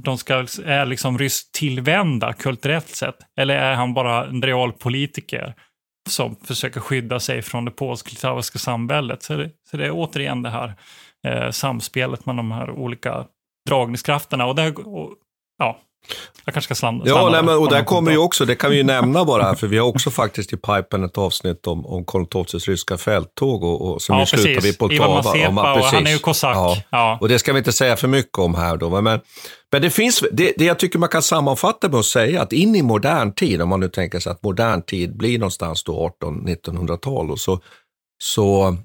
de ska, är liksom rysk tillvända kulturellt sett? Eller är han bara en realpolitiker som försöker skydda sig från det polsk-litauiska samväldet? Så det, så det är återigen det här eh, samspelet med de här olika dragningskrafterna. Och, det, och ja, jag kanske ska slamma. Ja, nej, men, och där kommer ju också, det kan vi ju nämna bara, för vi har också faktiskt i pipen ett avsnitt om, om XIIs ryska fälttåg och, och som ja, nu slutar vi på Poltava. Ivan Mazepa, och han är ju kosack. Ja. ja. Och det ska vi inte säga för mycket om här då. Men, men det finns, det, det jag tycker man kan sammanfatta med att säga att in i modern tid, om man nu tänker sig att modern tid blir någonstans då 18-1900-tal, så, så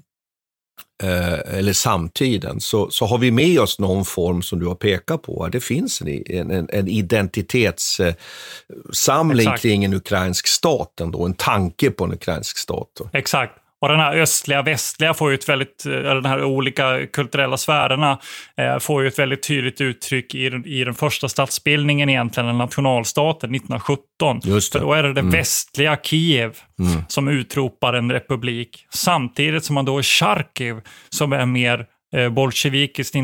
eller samtiden, så, så har vi med oss någon form som du har pekat på. Det finns en, en, en identitetssamling eh, kring en ukrainsk stat ändå, en tanke på en ukrainsk stat. Exakt. Och den här östliga, västliga får ju ett väldigt, eller den här olika kulturella sfärerna eh, får ju ett väldigt tydligt uttryck i, i den första statsbildningen egentligen, nationalstaten 1917. Just det. För då är det det Mm. västliga Kiev Mm. som utropar en republik. Samtidigt som man då i Charkiv, som är mer eh, bolsjevikiskt eh,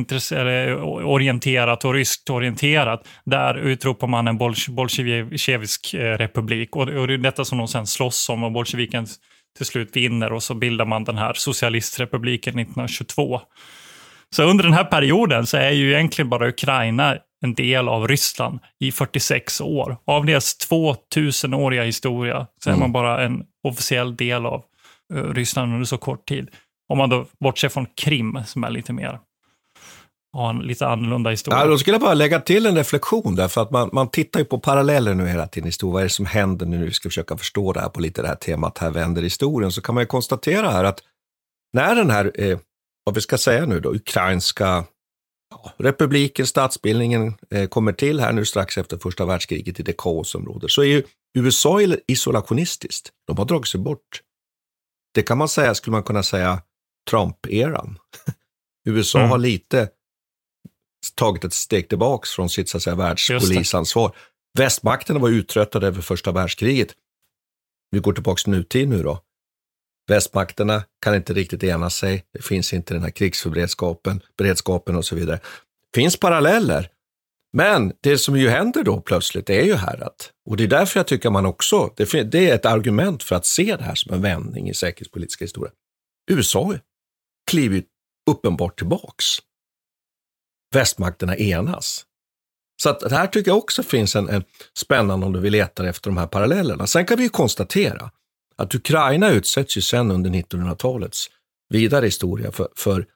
orienterat och ryskt orienterat, där utropar man en bolsj- bolsjevikisk eh, republik. Och, och det är detta som de sen slåss om och bolsjeviken till slut vinner och så bildar man den här socialistrepubliken 1922. Så under den här perioden så är ju egentligen bara Ukraina en del av Ryssland i 46 år. Av deras 2000-åriga historia så är Mm. man bara en officiell del av eh, Ryssland under så kort tid. Om man då bortser från Krim som är lite mer, har en lite annorlunda historia. Ja, då skulle jag bara lägga till en reflektion där, för att man, man tittar ju på paralleller nu hela tiden i historien. Vad är det som händer nu? Vi ska försöka förstå det här på lite det här temat, här vänder historien. Så kan man ju konstatera här att när den här, eh, vad vi ska säga nu då, ukrainska ja, republiken, statsbildningen eh, kommer till här nu strax efter första världskriget i det kaos som råder, så är ju USA isolationistiskt. De har dragit sig bort. Det kan man säga, skulle man kunna säga, Trump-eran. USA Mm. har lite tagit ett steg tillbaks från sitt så att säga, världspolisansvar. Västmakterna var uttröttade över första världskriget. Vi går tillbaks till nutid nu då. Västmakterna kan inte riktigt ena sig. Det finns inte den här krigsförberedskapen, beredskapen och så vidare. finns paralleller. Men det som ju händer då plötsligt är ju här att, och det är därför jag tycker man också, det, det är ett argument för att se det här som en vändning i säkerhetspolitiska historia. USA kliver uppenbart tillbaks. Västmakterna enas. Så att det här tycker jag också finns en, en spännande om du vill leta efter de här parallellerna. Sen kan vi ju konstatera att Ukraina utsätts ju sen under 1900-talets vidare historia för, för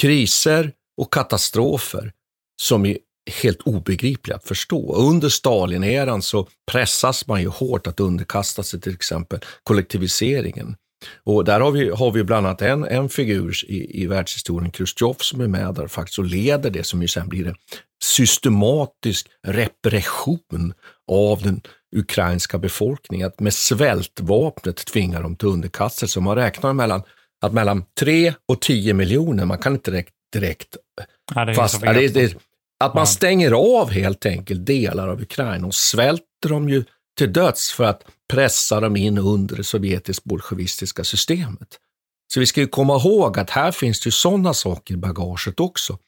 kriser och katastrofer som är helt obegripliga att förstå. Under Stalineran så pressas man ju hårt att underkasta sig till exempel kollektiviseringen. Och där har vi, har vi bland annat en, en figur i, i världshistorien, Khrushchev, som är med där faktiskt och leder det som ju sen blir en systematisk repression av den ukrainska befolkningen. Att med svältvapnet tvinga dem till underkastelse. Man räknar mellan, att mellan 3 och 10 miljoner, man kan inte direkt, direkt Ja, det fast, det, det, att man stänger av helt enkelt delar av Ukraina och svälter dem ju till döds för att pressa dem in under det sovjetisk-bolsjevistiska systemet. Så vi ska ju komma ihåg att här finns det ju sådana saker i bagaget också.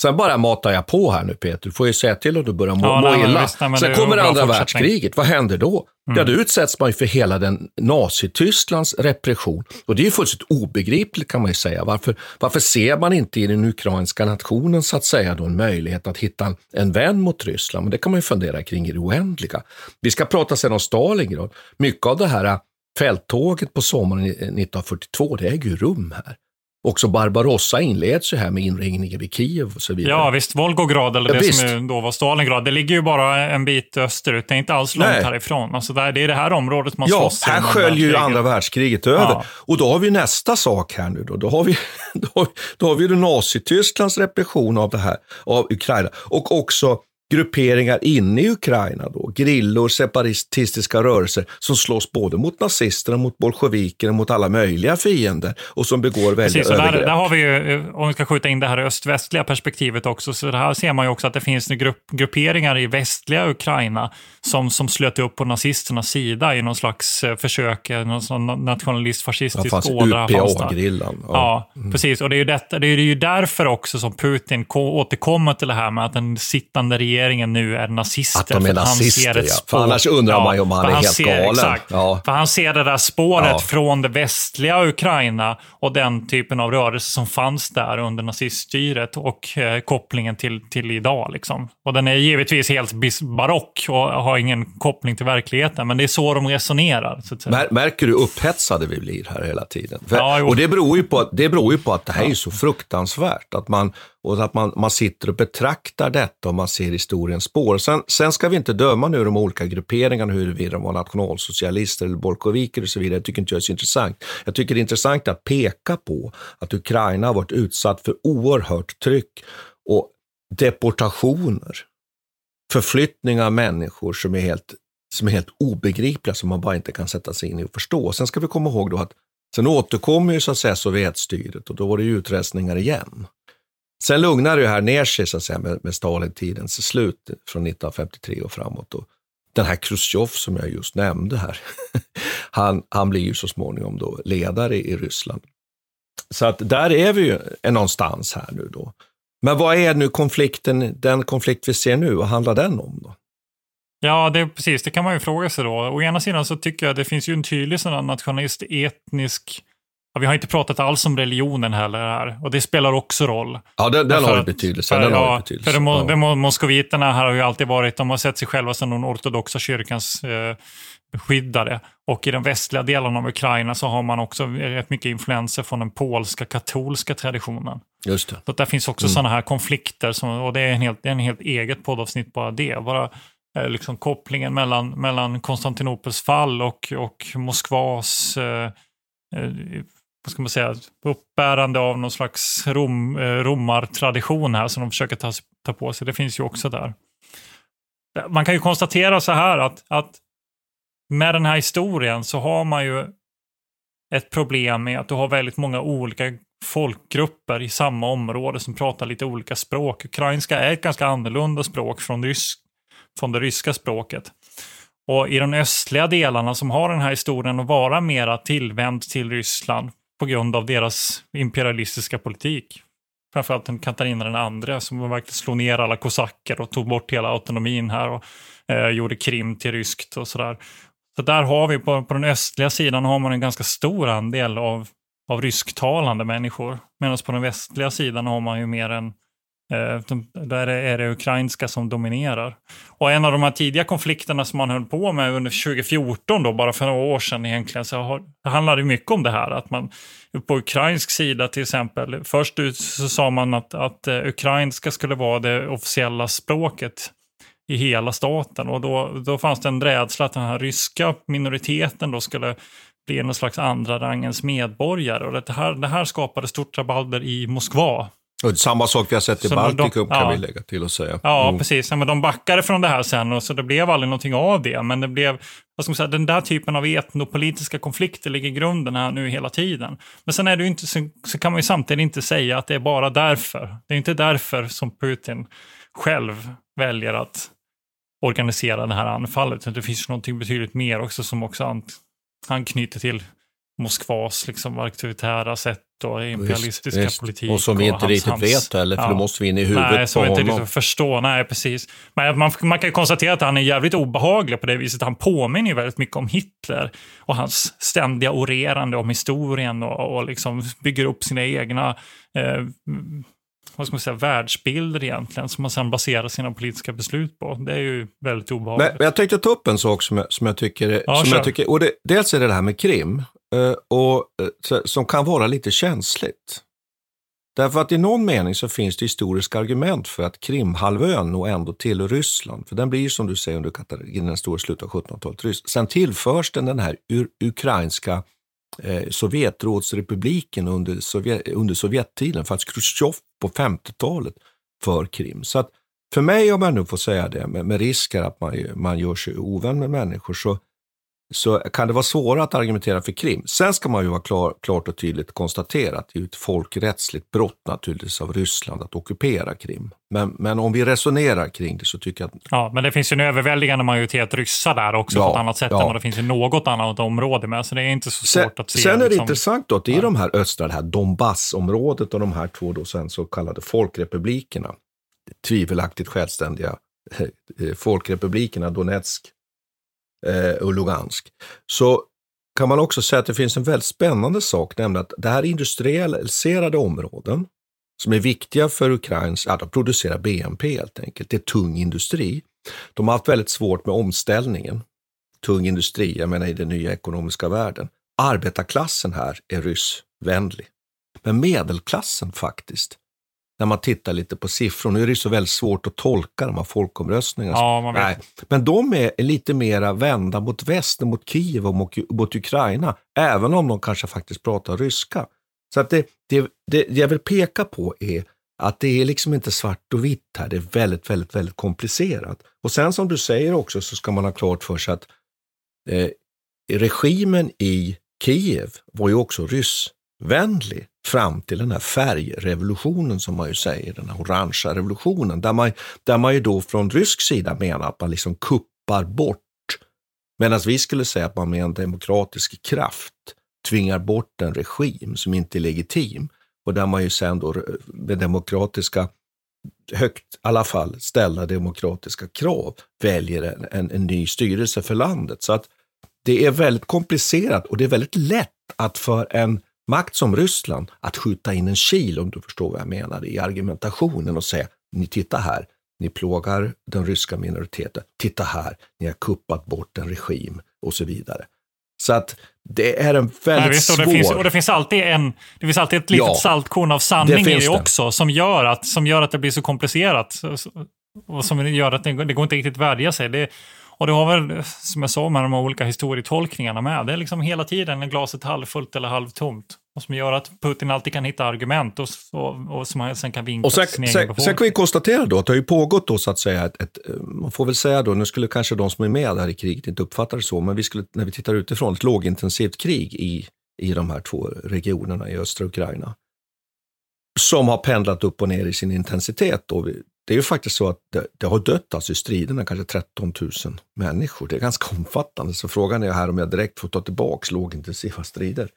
Sen bara matar jag på här nu Peter, du får ju säga till om du börjar må, Ja, må nej, illa. visst, nej, Sen kommer andra världskriget, vad händer då? Ja, Mm. då utsätts man ju för hela den Nazitysklands repression. Och det är ju fullständigt obegripligt kan man ju säga. Varför, varför ser man inte i den ukrainska nationen så att säga då en möjlighet att hitta en, vän mot Ryssland? Men det kan man ju fundera kring i det oändliga. Vi ska prata sen om Stalingrad. Mycket av det här fälttåget på sommaren 1942, det äger ju rum här. Också Barbarossa inleds ju här med inringningen vid Kiev och så vidare. Ja, visst. Volgograd, eller Ja, det visst. som då var Stalingrad, det ligger ju bara en bit österut. Det är inte alls långt Nej. härifrån. Alltså där, det är det här området man Ja, slåss här sköljer ju andra världskriget över. Ja. Och då har vi nästa sak här nu då. Då har vi, då, då har vi Nazitysklands repression av det här, av Ukraina. Och också grupperingar inne i Ukraina då, grillor, separatistiska rörelser som slåss både mot nazisterna, mot bolsjeviker och mot alla möjliga fiender och som begår Precis, och där, övergrepp. där har vi ju, eh, om vi ska skjuta in det här öst-västliga perspektivet också, så här ser man ju också att det finns grupp, grupperingar i västliga Ukraina som, som slöt upp på nazisternas sida i någon slags eh, försök, eh, någon sån Ja, nationalist-fascistisk ådra. UPA-grillan. Ja, precis. Och det är, ju detta, det är ju därför också som Putin ko- återkommer till det här med att den sittande regeringen nu är nazister. Att de är han nazister, ser ja. För annars undrar man ju om han är helt ser, galen. Exakt. Ja. För han ser det där spåret Ja. från det västliga Ukraina och den typen av rörelse som fanns där under naziststyret och eh, kopplingen till, till idag. Liksom. Och den är givetvis helt barock och har ingen koppling till verkligheten, men det är så de resonerar. Så. Mär, märker du upphetsade vi blir här hela tiden? För, Ja, och det beror, ju på, det beror ju på att det här är så fruktansvärt. Att man, och att man, man sitter och betraktar detta och man ser historiens spår. Sen, sen ska vi inte döma nu de olika grupperingarna huruvida de var nationalsocialister eller bolsjeviker och så vidare. Jag tycker inte jag är så intressant. Jag tycker det är intressant att peka på att Ukraina har varit utsatt för oerhört tryck och deportationer, förflyttning av människor som är helt som är helt obegripliga, som man bara inte kan sätta sig in i och förstå. Sen ska vi komma ihåg då att Sen återkommer ju så att säga Sovjetstyret och då var det ju utrensningar igen. Sen lugnade det här ner sig så att säga med, med Stalintidens slut från 1953 och framåt. Och den här Khrushchev som jag just nämnde här, han, han blir ju så småningom då ledare i Ryssland. Så att där är vi ju någonstans här nu då. Men vad är nu konflikten, den konflikt vi ser nu, vad handlar den om då? Ja, det precis. Det kan man ju fråga sig då. Å ena sidan så tycker jag det finns ju en tydlig sådan nationalist etnisk Ja, vi har inte pratat alls om religionen heller här och det spelar också roll. Ja, den, den har betydelse. För, den ja, betydelse. för de, ja. de moskoviterna här har ju alltid varit, de har sett sig själva som den ortodoxa kyrkans eh, beskyddare. Och i den västliga delen av Ukraina så har man också rätt mycket influenser från den polska katolska traditionen. Just det. Så där finns också mm. sådana här konflikter som, och det är en helt, en helt eget poddavsnitt bara det. Bara, eh, liksom kopplingen mellan, mellan Konstantinopels fall och, och Moskvas eh, eh vad ska man säga, uppbärande av någon slags rom, eh, romartradition här som de försöker ta, ta på sig. Det finns ju också där. Man kan ju konstatera så här att, att med den här historien så har man ju ett problem med att du har väldigt många olika folkgrupper i samma område som pratar lite olika språk. Ukrainska är ett ganska annorlunda språk från, rysk, från det ryska språket. Och i de östliga delarna som har den här historien att vara mera tillvänd till Ryssland på grund av deras imperialistiska politik. Framförallt den Katarina den andra som verkligen slog ner alla kosacker och tog bort hela autonomin här och eh, gjorde Krim till ryskt och sådär. Så där har vi på, på den östliga sidan har man en ganska stor andel av, av rysktalande människor. Medan på den västliga sidan har man ju mer en Eh, där är det ukrainska som dominerar. Och en av de här tidiga konflikterna som man höll på med under 2014, då, bara för några år sedan egentligen, så har, det handlade mycket om det här. Att man på ukrainsk sida till exempel, först ut så sa man att, att eh, ukrainska skulle vara det officiella språket i hela staten. Och då, då fanns det en rädsla att den här ryska minoriteten då skulle bli någon slags andra rangens medborgare. Och det här, det här skapade stort rabalder i Moskva och samma sak vi har sett i så Baltikum de, kan ja. vi lägga till och säga. Ja, mm. precis. Ja, men de backade från det här sen och så det blev aldrig någonting av det. Men det blev, vad ska man säga, den där typen av etnopolitiska konflikter ligger i grunden här nu hela tiden. Men sen är det inte, så, så, kan man ju samtidigt inte säga att det är bara därför. Det är inte därför som Putin själv väljer att organisera det här anfallet. Det finns någonting betydligt mer också som också anknyter till Moskvas liksom, auktoritära sätt och imperialistiska visst, politik. Och som vi inte riktigt hans, vet heller, för ja. då måste vi in i huvudet Nej, på vi inte honom. riktigt förstå. Nej, precis. Men man, man kan konstatera att han är jävligt obehaglig på det viset. Han påminner ju väldigt mycket om Hitler och hans ständiga orerande om historien och, och liksom bygger upp sina egna eh, vad ska man säga, världsbilder egentligen som man sedan baserar sina politiska beslut på. Det är ju väldigt obehagligt. Men jag tänkte ta upp en sak som jag, som jag tycker, ja, som jag tycker och det, dels är det det här med krim, Eh, och, eh, som kan vara lite känsligt. Därför att i någon mening så finns det historiska argument för att Krimhalvön nog ändå tillhör Ryssland. För den blir som du säger under Katarina den stora slutet av 1700-talet Sen tillförs den den här ukrainska eh, Sovjetrådsrepubliken under, Sovjet, under Sovjettiden för att på 50-talet för Krim. Så att för mig, om jag nu får säga det, med, med risker att man, man gör sig ovän med människor, så så kan det vara svårare att argumentera för Krim. Sen ska man ju vara klar, klart och tydligt konstatera att det är ett folkrättsligt brott naturligtvis av Ryssland att ockupera Krim. Men, men om vi resonerar kring det så tycker jag att... Ja, men det finns ju en överväldigande majoritet ryssar där också ja, på ett annat sätt ja. än vad det finns i något annat område med. Så det är inte så svårt sen, att se. Sen är det liksom... intressant då att i de här östra, det här Donbassområdet och de här två då sen så kallade folkrepublikerna, tvivelaktigt självständiga eh, folkrepublikerna Donetsk eh, Eh, och Lugansk, så kan man också säga att det finns en väldigt spännande sak, nämligen att det här industrialiserade områden som är viktiga för Ukrains, att producerar BNP helt enkelt, det är tung industri. De har haft väldigt svårt med omställningen. Tung industri, jag menar i den nya ekonomiska världen. Arbetarklassen här är ryssvänlig. Men medelklassen faktiskt när man tittar lite på siffror. Nu är det så väldigt svårt att tolka de här folkomröstningarna. Ja. Nej. Men de är lite mera vända mot väst, mot Kiev och mot, mot Ukraina, även om de kanske faktiskt pratar ryska. Så att det, det, det jag vill peka på är att det är liksom inte svart och vitt här, det är väldigt, väldigt, väldigt komplicerat. Och sen som du säger också så ska man ha klart för sig att eh, regimen i Kiev var ju också vänlig fram till den här färgrevolutionen som man ju säger, den här orangea revolutionen, där man, där man ju då från rysk sida menar att man liksom kuppar bort, medan vi skulle säga att man med en demokratisk kraft tvingar bort en regim som inte är legitim och där man ju sen då med demokratiska högt, i alla fall ställda demokratiska krav, väljer en, en, en, ny styrelse för landet. Så att det är väldigt komplicerat och det är väldigt lätt att för en makt som Ryssland att skjuta in en kil, om du förstår vad jag menar, i argumentationen och säga, ni titta här, ni plågar den ryska minoriteten, titta här, ni har kuppat bort en regim och så vidare. Så att det är en väldigt Nej, visst, och det svår... Finns, och det finns alltid, en, det finns alltid ett litet ja, saltkorn av sanning i det också, som gör, att, som gör att det blir så komplicerat. Och som gör att det, det går inte riktigt värja sig. Det, och det har väl, som jag sa, med de olika historietolkningarna med. Det är liksom hela tiden glaset halvfullt eller halvtomt. Och som gör att Putin alltid kan hitta argument och, och, och som han sen kan vinkla och sen, sin sen, sen kan vi konstatera då att det har ju pågått då så att säga ett, ett, man får väl säga då, nu skulle kanske de som är med där i kriget inte uppfatta det så, men vi skulle, när vi tittar utifrån, ett lågintensivt krig i, i de här två regionerna i östra Ukraina. Som har pendlat upp och ner i sin intensitet. Och vi, det är ju faktiskt så att det, det, har dött alltså i striderna kanske 13 000 människor. Det är ganska omfattande, så frågan är här om jag direkt får ta tillbaka lågintensiva strider.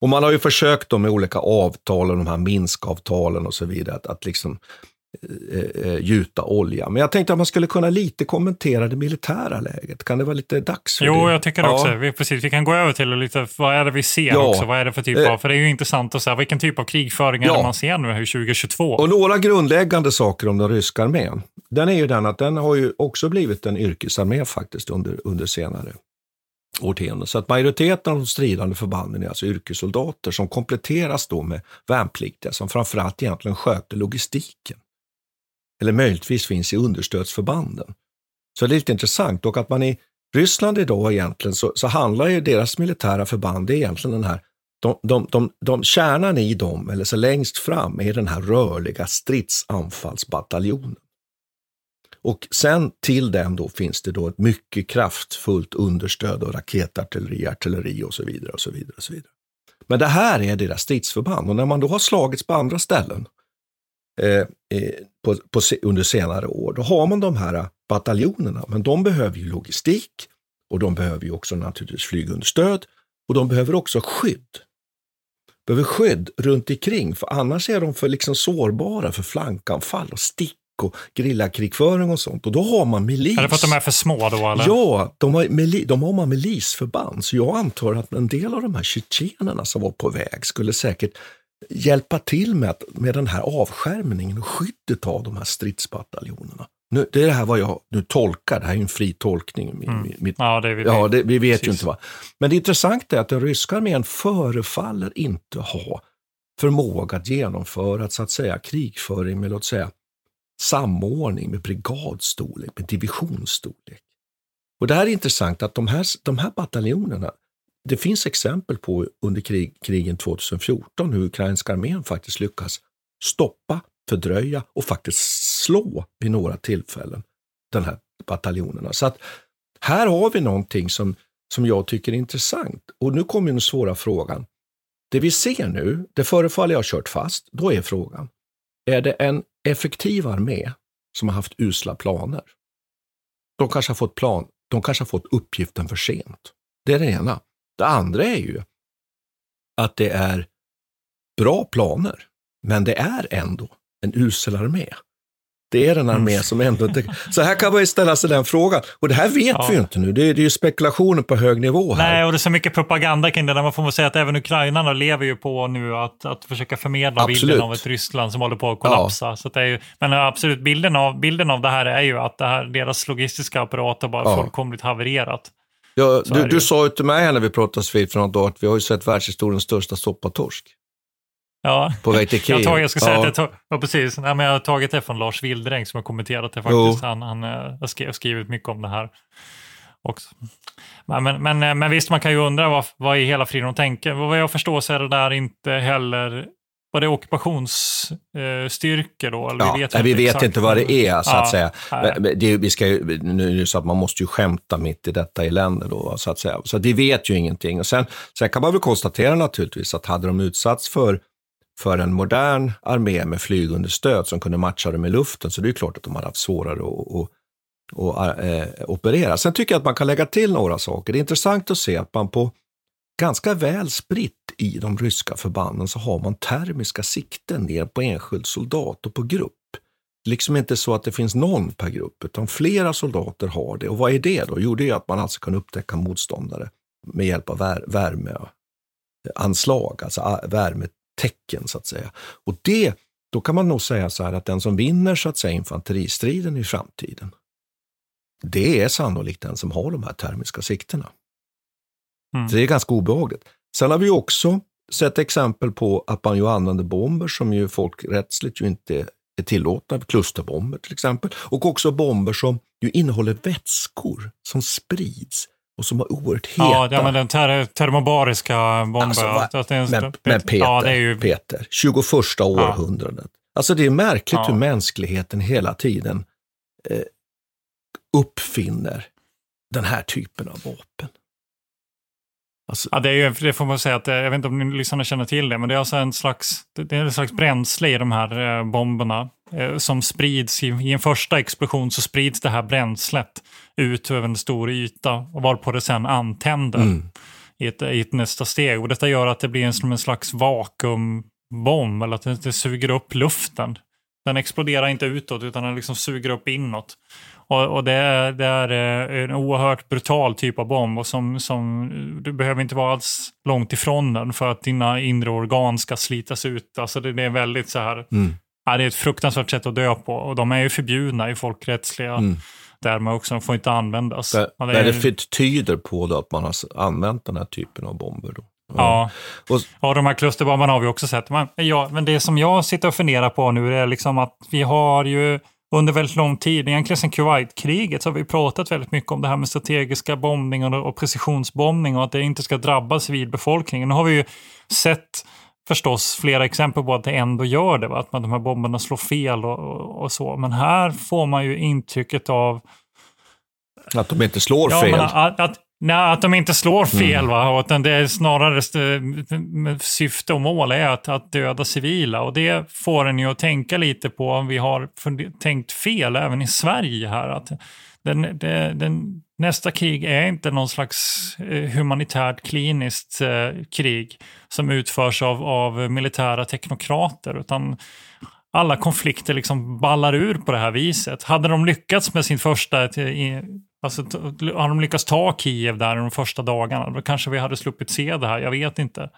Och man har ju försökt då med olika avtal och de här Minskavtalen och så vidare att, att liksom eh, eh, gjuta olja. Men jag tänkte att man skulle kunna lite kommentera det militära läget. Kan det vara lite dags för jo, det? Jo, jag tycker det också. Vi, precis, vi kan gå över till lite, vad är det vi ser ja. också? Vad är det för typ av, eh. för det är ju intressant att säga, vilken typ av krigföring ja. är det man ser nu 2022? Och några grundläggande saker om den ryska armén. Den är ju den att den har ju också blivit en yrkesarmé faktiskt under, under senare årtionden. Så att majoriteten av de stridande förbanden är alltså yrkessoldater som kompletteras då med värnpliktiga som framförallt egentligen sköter logistiken. Eller möjligtvis finns i understödsförbanden. Så det är lite intressant och att man i Ryssland idag egentligen så, så handlar ju deras militära förband, det är egentligen den här de, de, de, de, kärnan i dem, eller så längst fram, är den här rörliga stridsanfallsbataljonen. Och sen till den då finns det då ett mycket kraftfullt understöd och raketartilleri, artilleri och så vidare. och så vidare och så vidare. Men det här är deras stridsförband och när man då har slagits på andra ställen eh, eh på, på, under senare år, då har man de här bataljonerna, men de behöver ju logistik och de behöver ju också naturligtvis flygunderstöd och de behöver också skydd. Behöver skydd runt omkring, för annars är de för liksom sårbara för flankanfall och stick och grillakrigföring och sånt. Och då har man milis. Är det för att de är för små då? Eller? Ja, de har, mili, de har man milisförband. Så jag antar att en del av de här tjetjenerna som var på väg skulle säkert hjälpa till med, att, med den här avskärmningen och skyddet av de här stridsbataljonerna. Nu, det är det här vad jag nu tolkar, det här är en fri tolkning. Mm. Mitt, ja, det vi, ja det, vi vet precis. ju inte vad. Men det intressanta är att den ryska armén förefaller inte ha förmåga att genomföra så att säga krigföring med låt säga samordning med brigadstorlek, med divisionsstorlek. Och det här är intressant att de här, de här bataljonerna, det finns exempel på under krig, krigen 2014 hur ukrainska armén faktiskt lyckas stoppa, fördröja och faktiskt slå vid några tillfällen de här bataljonerna. Så att här har vi någonting som, som jag tycker är intressant. Och nu kommer den svåra frågan. Det vi ser nu, det förefaller ha kört fast. Då är frågan, är det en effektiv armé som har haft usla planer? De kanske har fått, plan, de kanske har fått uppgiften för sent. Det är det ena. Det andra är ju att det är bra planer, men det är ändå en usel armé. Det är en armé mm. som ändå inte... Så här kan man ju ställa sig den frågan. Och det här vet ja. vi ju inte nu. Det är, det är ju spekulationer på hög nivå här. Nej, och det är så mycket propaganda kring det. Där man får säga att även ukrainarna lever ju på nu att, att försöka förmedla absolut. bilden av ett Ryssland som håller på att kollapsa. Ja. Så det är ju, men absolut, bilden av, bilden av det här är ju att det här, deras logistiska apparat har bara ja. fullkomligt havererat. Ja, du, du sa ju till mig här när vi pratade vid för något år att vi har ju sett världshistoriens största soppatorsk. Ja. På väg till Kiev. Jag, tog, jag ska säga ja. att jag, ja, precis. Nej, men jag har tagit det från Lars Wildräng som har kommenterat det faktiskt. Jo. Han, han eh, har skrivit mycket om det här också. Men, men, men, eh, men visst, man kan ju undra vad, vad i hela friden de tänker. Vad jag förstår så är det där inte heller var det ockupationsstyrkor då? Eller Ja, vi vet, nej, vi vet inte vad det är, så Ja, att säga. Men- Det, vi ska, ju- nu är det så att man måste ju skämta mitt i detta elände då, så att säga. Så vi vet ju ingenting. Och sen, sen kan man väl konstatera naturligtvis att hade de utsatts för, för en modern armé med flygunderstöd som kunde matcha dem i luften, så det är ju klart att de hade haft svårare att, att, att eh, operera. Sen tycker jag att man kan lägga till några saker. Det är intressant att se att man på ganska väl spritt i de ryska förbanden så har man termiska sikten ner på enskild soldat och på grupp. Liksom inte så att det finns någon per grupp, utan flera soldater har det. Och vad är det då? Jo, det är att man alltså kan upptäcka motståndare med hjälp av vär, värmeanslag, alltså värmetecken så att säga. Och det, då kan man nog säga så här att den som vinner så att säga infanteristriden i framtiden, det är sannolikt den som har de här termiska siktena. Mm. Så det är ganska obehagligt. Sen har vi också sett exempel på att man ju använder bomber som ju folkrättsligt ju inte är tillåtna, klusterbomber till exempel, och också bomber som ju innehåller vätskor som sprids och som är oerhört heta. Ja, ja, men den ter termobariska bomben. Alltså, vad- att det är en- Men, men Peter, ja, det är ju, Peter, 21 århundradet. Alltså det är märkligt Ja. hur mänskligheten hela tiden eh, uppfinner den här typen av vapen. Alltså, ja, det, är ju, det får man säga att, det- jag vet inte om ni lyssnarna känner till det, men det är alltså en slags, det är en slags bränsle i de här eh, bomberna eh, som sprids i, i en första explosion så sprids det här bränslet ut över en stor yta och varpå det sen antänder Mm. i, ett, i ett nästa steg. Och detta gör att det blir en, som en slags vakuumbomb, eller att det, det suger upp luften. Den exploderar inte utåt utan den liksom suger upp inåt. Och, och det, är, det är eh, en oerhört brutal typ av bomb och som, som du behöver inte vara alls långt ifrån den för att dina inre organ ska slitas ut. Alltså det, det är väldigt så här, Mm. ja, det är ett fruktansvärt sätt att dö på och de är ju förbjudna i folkrättsliga Mm. därmed också, de får inte användas. Där, Ja, det där är- det tyder på att man har använt den här typen av bomber. Då. Ja. Och, Ja, de här klusterbomberna har vi också sett. Men, ja, men det som jag sitter och funderar på nu är liksom att vi har ju under väldigt lång tid, egentligen sedan Kuwaitkriget, så har vi pratat väldigt mycket om det här med strategiska bombningar och, och precisionsbombning och att det inte ska drabba civilbefolkningen. Nu har vi ju sett förstås flera exempel på att det ändå gör det, va? att man, de här bomberna slår fel och, och, och så. Men här får man ju intrycket av att de inte slår Ja, fel. men att, att, nej, att de inte slår fel, Mm. va? Att det är snarare syfte och mål är att, att döda civila. Och det får en ju att tänka lite på om vi har tänkt fel även i Sverige här. Att den, det, den, nästa krig är inte någon slags eh, humanitärt kliniskt eh, krig som utförs av, av militära teknokrater, utan alla konflikter liksom ballar ur på det här viset. Hade de lyckats med sin första, i- alltså, hade de lyckats ta Kiev där de första dagarna, då kanske vi hade sluppit se det här, jag vet inte.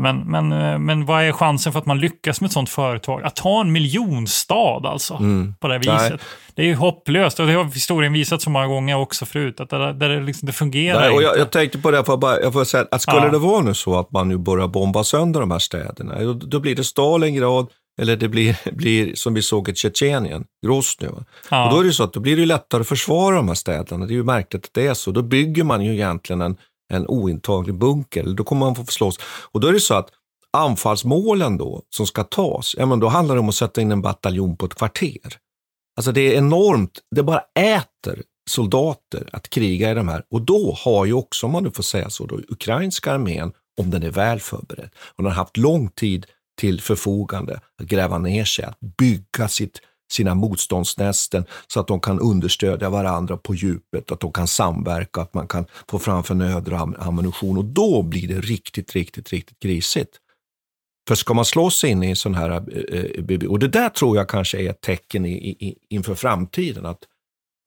Men, men, eh, men vad är chansen för att man lyckas med ett sånt företag? Att ta en miljonstad alltså, Mm. på det här Nej. viset. Det är ju hopplöst och det har historien visat så många gånger också förut, att det, det, liksom, det fungerar Nej, och jag, inte. jag tänkte på det, för bara, jag får säga, att skulle Ja. det vara nu så att man nu börjar bomba sönder de här städerna, då, då blir det Stalingrad, eller det blir, blir som vi såg i Tjetjenien, Grozny. Ja. Och då är det så att då blir det lättare att försvara de här städerna. Det är ju märkligt att det är så. Då bygger man ju egentligen en, en ointaglig bunker, då kommer man få slåss. Och då är det så att anfallsmålen då, som ska tas, ja men då handlar det om att sätta in en bataljon på ett kvarter. Alltså det är enormt, det bara äter soldater att kriga i de här. Och då har ju också, om man nu får säga så, då, ukrainska armén, om den är väl förberedd, och den har haft lång tid till förfogande att gräva ner sig, att bygga sitt, sina motståndsnästen så att de kan understödja varandra på djupet, att de kan samverka, att man kan få fram förnöder och ammunition. Och då blir det riktigt, riktigt, riktigt grisigt. För ska man slå sig in i en sån här, eh, eh, och det där tror jag kanske är ett tecken i, i, inför framtiden, att,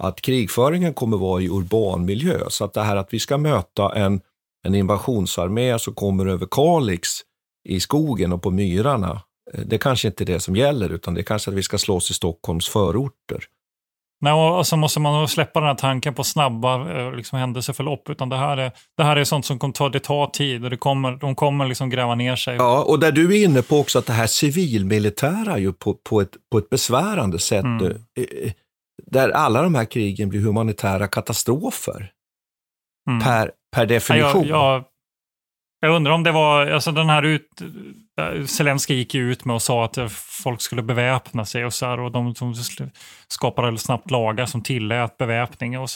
att krigföringen kommer vara i urban miljö. Så att det här att vi ska möta en, en invasionsarmé som kommer över Kalix i skogen och på myrarna, eh, det kanske inte är det som gäller, utan det är kanske att vi ska slås i Stockholms förorter. Nej, och så måste man släppa den här tanken på snabba eh, liksom, händelseförlopp. Utan det här, är, det här är sånt som kommer ta, det tar tid och det kommer, de kommer liksom gräva ner sig. Ja, och där du är inne på också att det här civilmilitära ju på, på, ett, på ett besvärande sätt Mm. nu, eh, där alla de här krigen blir humanitära katastrofer Mm. per, per Ja, definition. Jag, jag, jag undrar om det var, alltså den här ut, Zelenskyj gick ju ut med och sa att folk skulle beväpna sig och så här, och de, som skapade snabbt lagar som tillät beväpning och,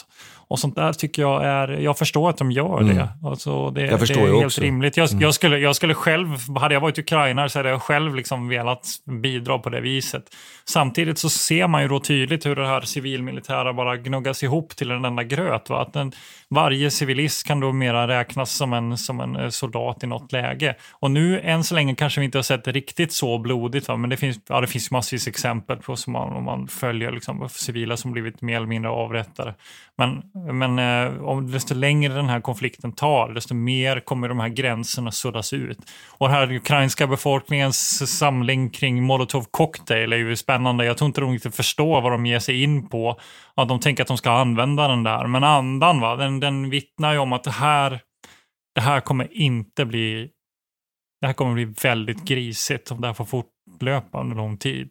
och sånt där tycker jag är, jag förstår att de gör det. Mm. Alltså det, jag förstår det är helt också. rimligt. Jag, mm. jag, skulle, jag skulle själv, hade jag varit ukrainare så hade jag själv liksom velat bidra på det viset. Samtidigt så ser man ju då tydligt hur det här civilmilitära bara gnuggas ihop till en enda gröt. Va? Att den, varje civilist kan då mera räknas som en, som en eh, soldat i något läge. Och nu än så länge kanske vi inte har sett riktigt så blodigt, va? men det finns, ja, det finns massvis exempel på som man, om man följer liksom, civila som blivit mer eller mindre avrättade. Men, men eh, om desto längre den här konflikten tar, desto mer kommer de här gränserna suddas ut. Och den här ukrainska befolkningens samling kring Molotov cocktail är ju spännande. Jag tror inte de riktigt förstår vad de ger sig in på. Ja, de tänker att de ska använda den där, men andan va, den, den vittnar ju om att det här, det här kommer inte bli det här kommer bli väldigt grisigt om det här får fortlöpa under lång tid.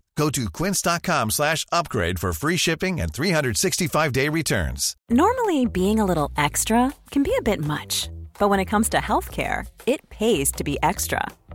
Go to quince.com slash upgrade for free shipping and 365-day returns. Normally, being a little extra can be a bit much, but when it comes to healthcare, it pays to be extra.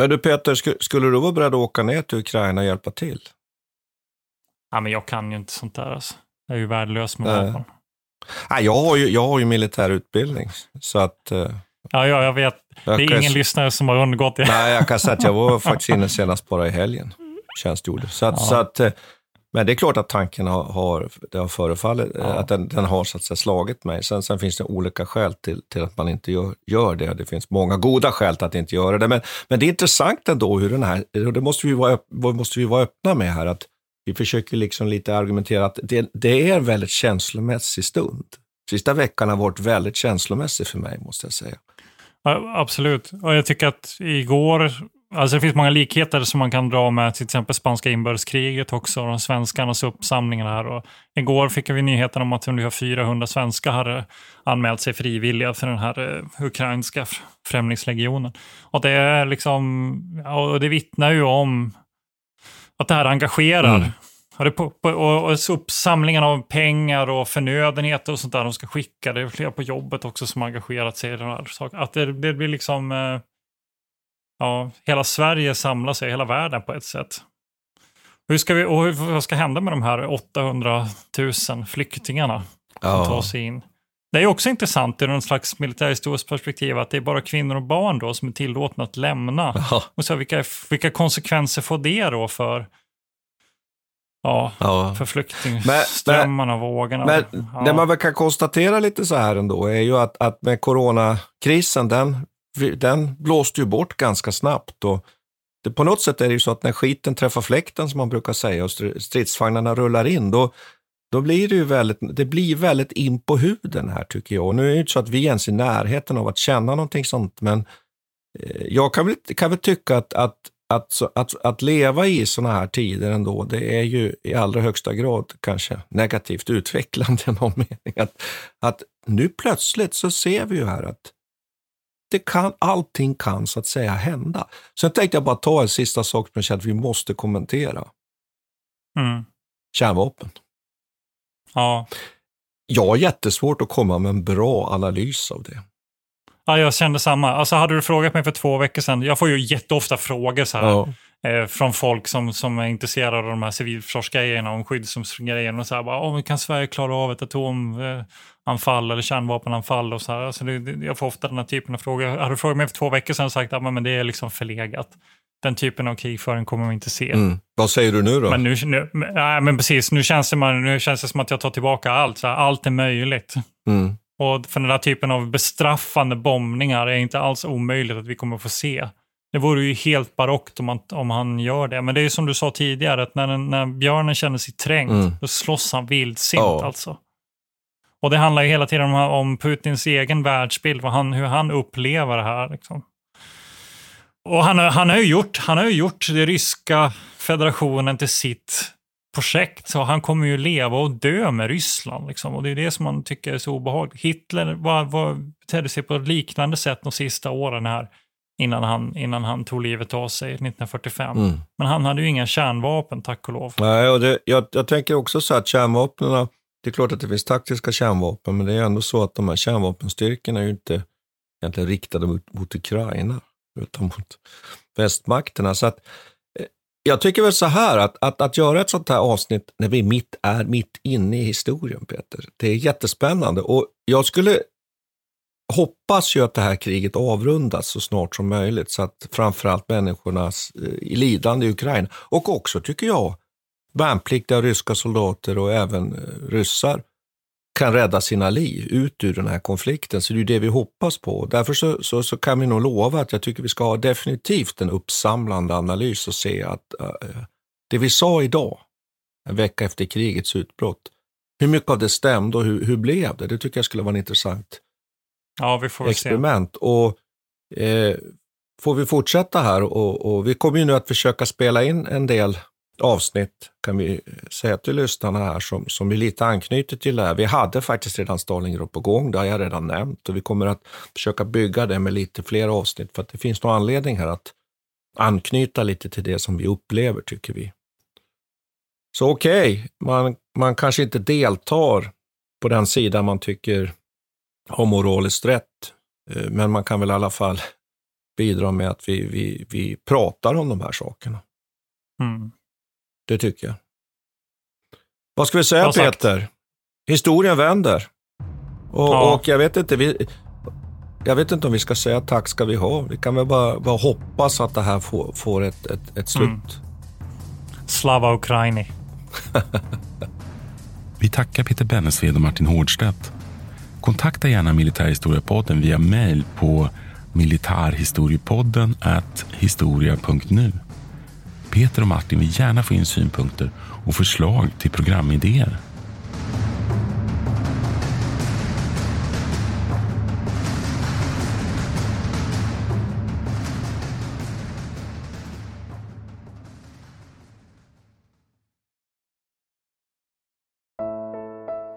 Men du Peter, skulle du vara beredd att åka ner till Ukraina och hjälpa till? Ja, men jag kan ju inte sånt där. Alltså. Jag är ju värdelös med vapen. Nej, jag, har ju, jag har ju militär utbildning, så att... Uh, ja, ja, jag vet. Det är jag ingen lyssnare som har undgått det. Nej, jag kan säga att jag var faktiskt inne senast bara i helgen. Tjänstgjorde. Så att, ja. så att uh, men det är klart att tanken har, har det har förefallit, ja. att den, den, har så att säga, slagit mig. Sen, sen finns det olika skäl till, till att man inte gör, gör, det. Det finns många goda skäl till att inte göra det. Men, men det är intressant ändå hur den här, och det måste vi vara, måste vi vara öppna med här, att vi försöker liksom lite argumentera att det, det är en väldigt känslomässig stund. Sista veckan har varit väldigt känslomässig för mig, måste jag säga. Ja, absolut. Och jag tycker att igår Alltså det finns många likheter som man kan dra med till exempel spanska inbördeskriget också, och svenskarnas uppsamlingar här. Och igår fick vi nyheten om att ungefär 400 svenskar hade anmält sig frivilliga för den här uh, ukrainska främlingslegionen. Och det, är liksom, och det vittnar ju om att det här engagerar. Mm. Och, det på, och, och uppsamlingen av pengar och förnödenheter och sånt där de ska skicka. Det är flera på jobbet också som engagerat sig i den här saken. Att det, det blir liksom... Ja, hela Sverige samlar sig, hela världen på ett sätt. Hur ska vi, och vad ska hända med de här 800 000 flyktingarna som ja. tar sig in? Det är också intressant ur någon slags militärhistoriskt perspektiv att det är bara kvinnor och barn då som är tillåtna att lämna. Ja. Och så vilka, vilka konsekvenser får det då för Ja, ja. för flyktingströmmarna, vågorna. Men ja. det man väl kan konstatera lite så här ändå är ju att, att med coronakrisen, den den blåste ju bort ganska snabbt. Och det, på något sätt är det ju så att när skiten träffar fläkten, som man brukar säga, och stridsvagnarna rullar in, då, då blir det ju väldigt, det blir väldigt in på huden här tycker jag. Och nu är det ju inte så att vi ens är i närheten av att känna någonting sånt, men eh, jag kan väl, kan väl tycka att, att, att, att, att leva i sådana här tider ändå, det är ju i allra högsta grad kanske negativt utvecklande i någon mening. Att, att nu plötsligt så ser vi ju här att det kan, allting kan så att säga hända. Sen tänkte jag bara ta en sista sak som jag känner att vi måste kommentera. Mm. Kärnvapen. Ja. Jag har jättesvårt att komma med en bra analys av det. Ja, jag kände samma. Alltså hade du frågat mig för två veckor sedan, jag får ju jätteofta frågor så här, Ja. Eh, från folk som, som är intresserade av de här civilförsvarsgrejerna, om skyddsrumsgrejerna och så här, bara, oh, kan Sverige klara av ett atomanfall eller kärnvapenanfall och så här. Alltså det, jag får ofta den här typen av frågor. Hade du frågat mig för två veckor sedan och sagt att men det är liksom förlegat. Den typen av krigföring kommer vi inte se. Mm. Vad säger du nu då? Men nu, nu, nej, men precis, nu känns, det, man, nu känns det som att jag tar tillbaka allt. Så här, allt är möjligt. Mm. Och för den här typen av bestraffande bombningar är inte alls omöjligt att vi kommer få se. Det vore ju helt barockt om, man, om han gör det. Men det är ju som du sa tidigare, att när, den- när björnen känner sig trängd, Mm. då slåss han vildsint Ja. alltså. Och det handlar ju hela tiden om, om Putins egen världsbild, vad han, hur han upplever det här. Liksom. Och han, har- han, har ju gjort, han har ju gjort det ryska federationen till sitt projekt. Så han kommer ju leva och dö med Ryssland. Liksom. Och det är det som man tycker är så obehagligt. Hitler var, var, betedde sig på ett liknande sätt de sista åren här. Innan han, innan han tog livet av sig 1945. Mm. Men han hade ju inga kärnvapen, tack och lov. Nej, och det, jag, jag tänker också så att kärnvapnen, det är klart att det finns taktiska kärnvapen, men det är ändå så att de här kärnvapenstyrkorna är ju inte egentligen riktade mot, mot Ukraina, utan mot västmakterna. Så att, eh, jag tycker väl så här, att, att, att göra ett sånt här avsnitt när vi mitt är mitt inne i historien, Peter, det är jättespännande. Och jag skulle hoppas ju att det här kriget avrundas så snart som möjligt, så att framförallt människornas eh, lidande i Ukraina, och också, tycker jag, värnpliktiga ryska soldater och även eh, ryssar kan rädda sina liv ut ur den här konflikten. Så det är ju det vi hoppas på. Därför så, så, så kan vi nog lova att jag tycker vi ska ha definitivt en uppsamlande analys och se att eh, det vi sa idag, en vecka efter krigets utbrott, hur mycket av det stämde och hur, hur blev det? Det tycker jag skulle vara en intressant Ja, vi får väl se. experiment. Och eh, får vi fortsätta här och, och vi kommer ju nu att försöka spela in en del avsnitt, kan vi säga till lyssnarna här, som, som är lite anknyter till det här. Vi hade faktiskt redan Stalingrad på gång, det har jag redan nämnt, och vi kommer att försöka bygga det med lite fler avsnitt, för att det finns någon anledning här att anknyta lite till det som vi upplever, tycker vi. Så okej, man, man kanske inte deltar på den sidan man tycker har moraliskt rätt, eh, men man kan väl i alla fall bidra med att vi, vi, vi pratar om de här sakerna. Mm. Det tycker jag. Vad ska vi säga. Peter? Historien vänder. Och, Ja. och jag vet inte, vi, jag vet inte om vi ska säga tack ska vi ha. Vi kan väl bara, bara hoppas att det här får, får ett, ett, ett slut. Mm. Slava Ukraini. Vi tackar Peter Bennesved och Martin Hårdstedt. Kontakta gärna Militärhistoriepodden via mejl på militarhistoriepodden historia.nu. Peter och Martin vill gärna få in synpunkter och förslag till programidéer.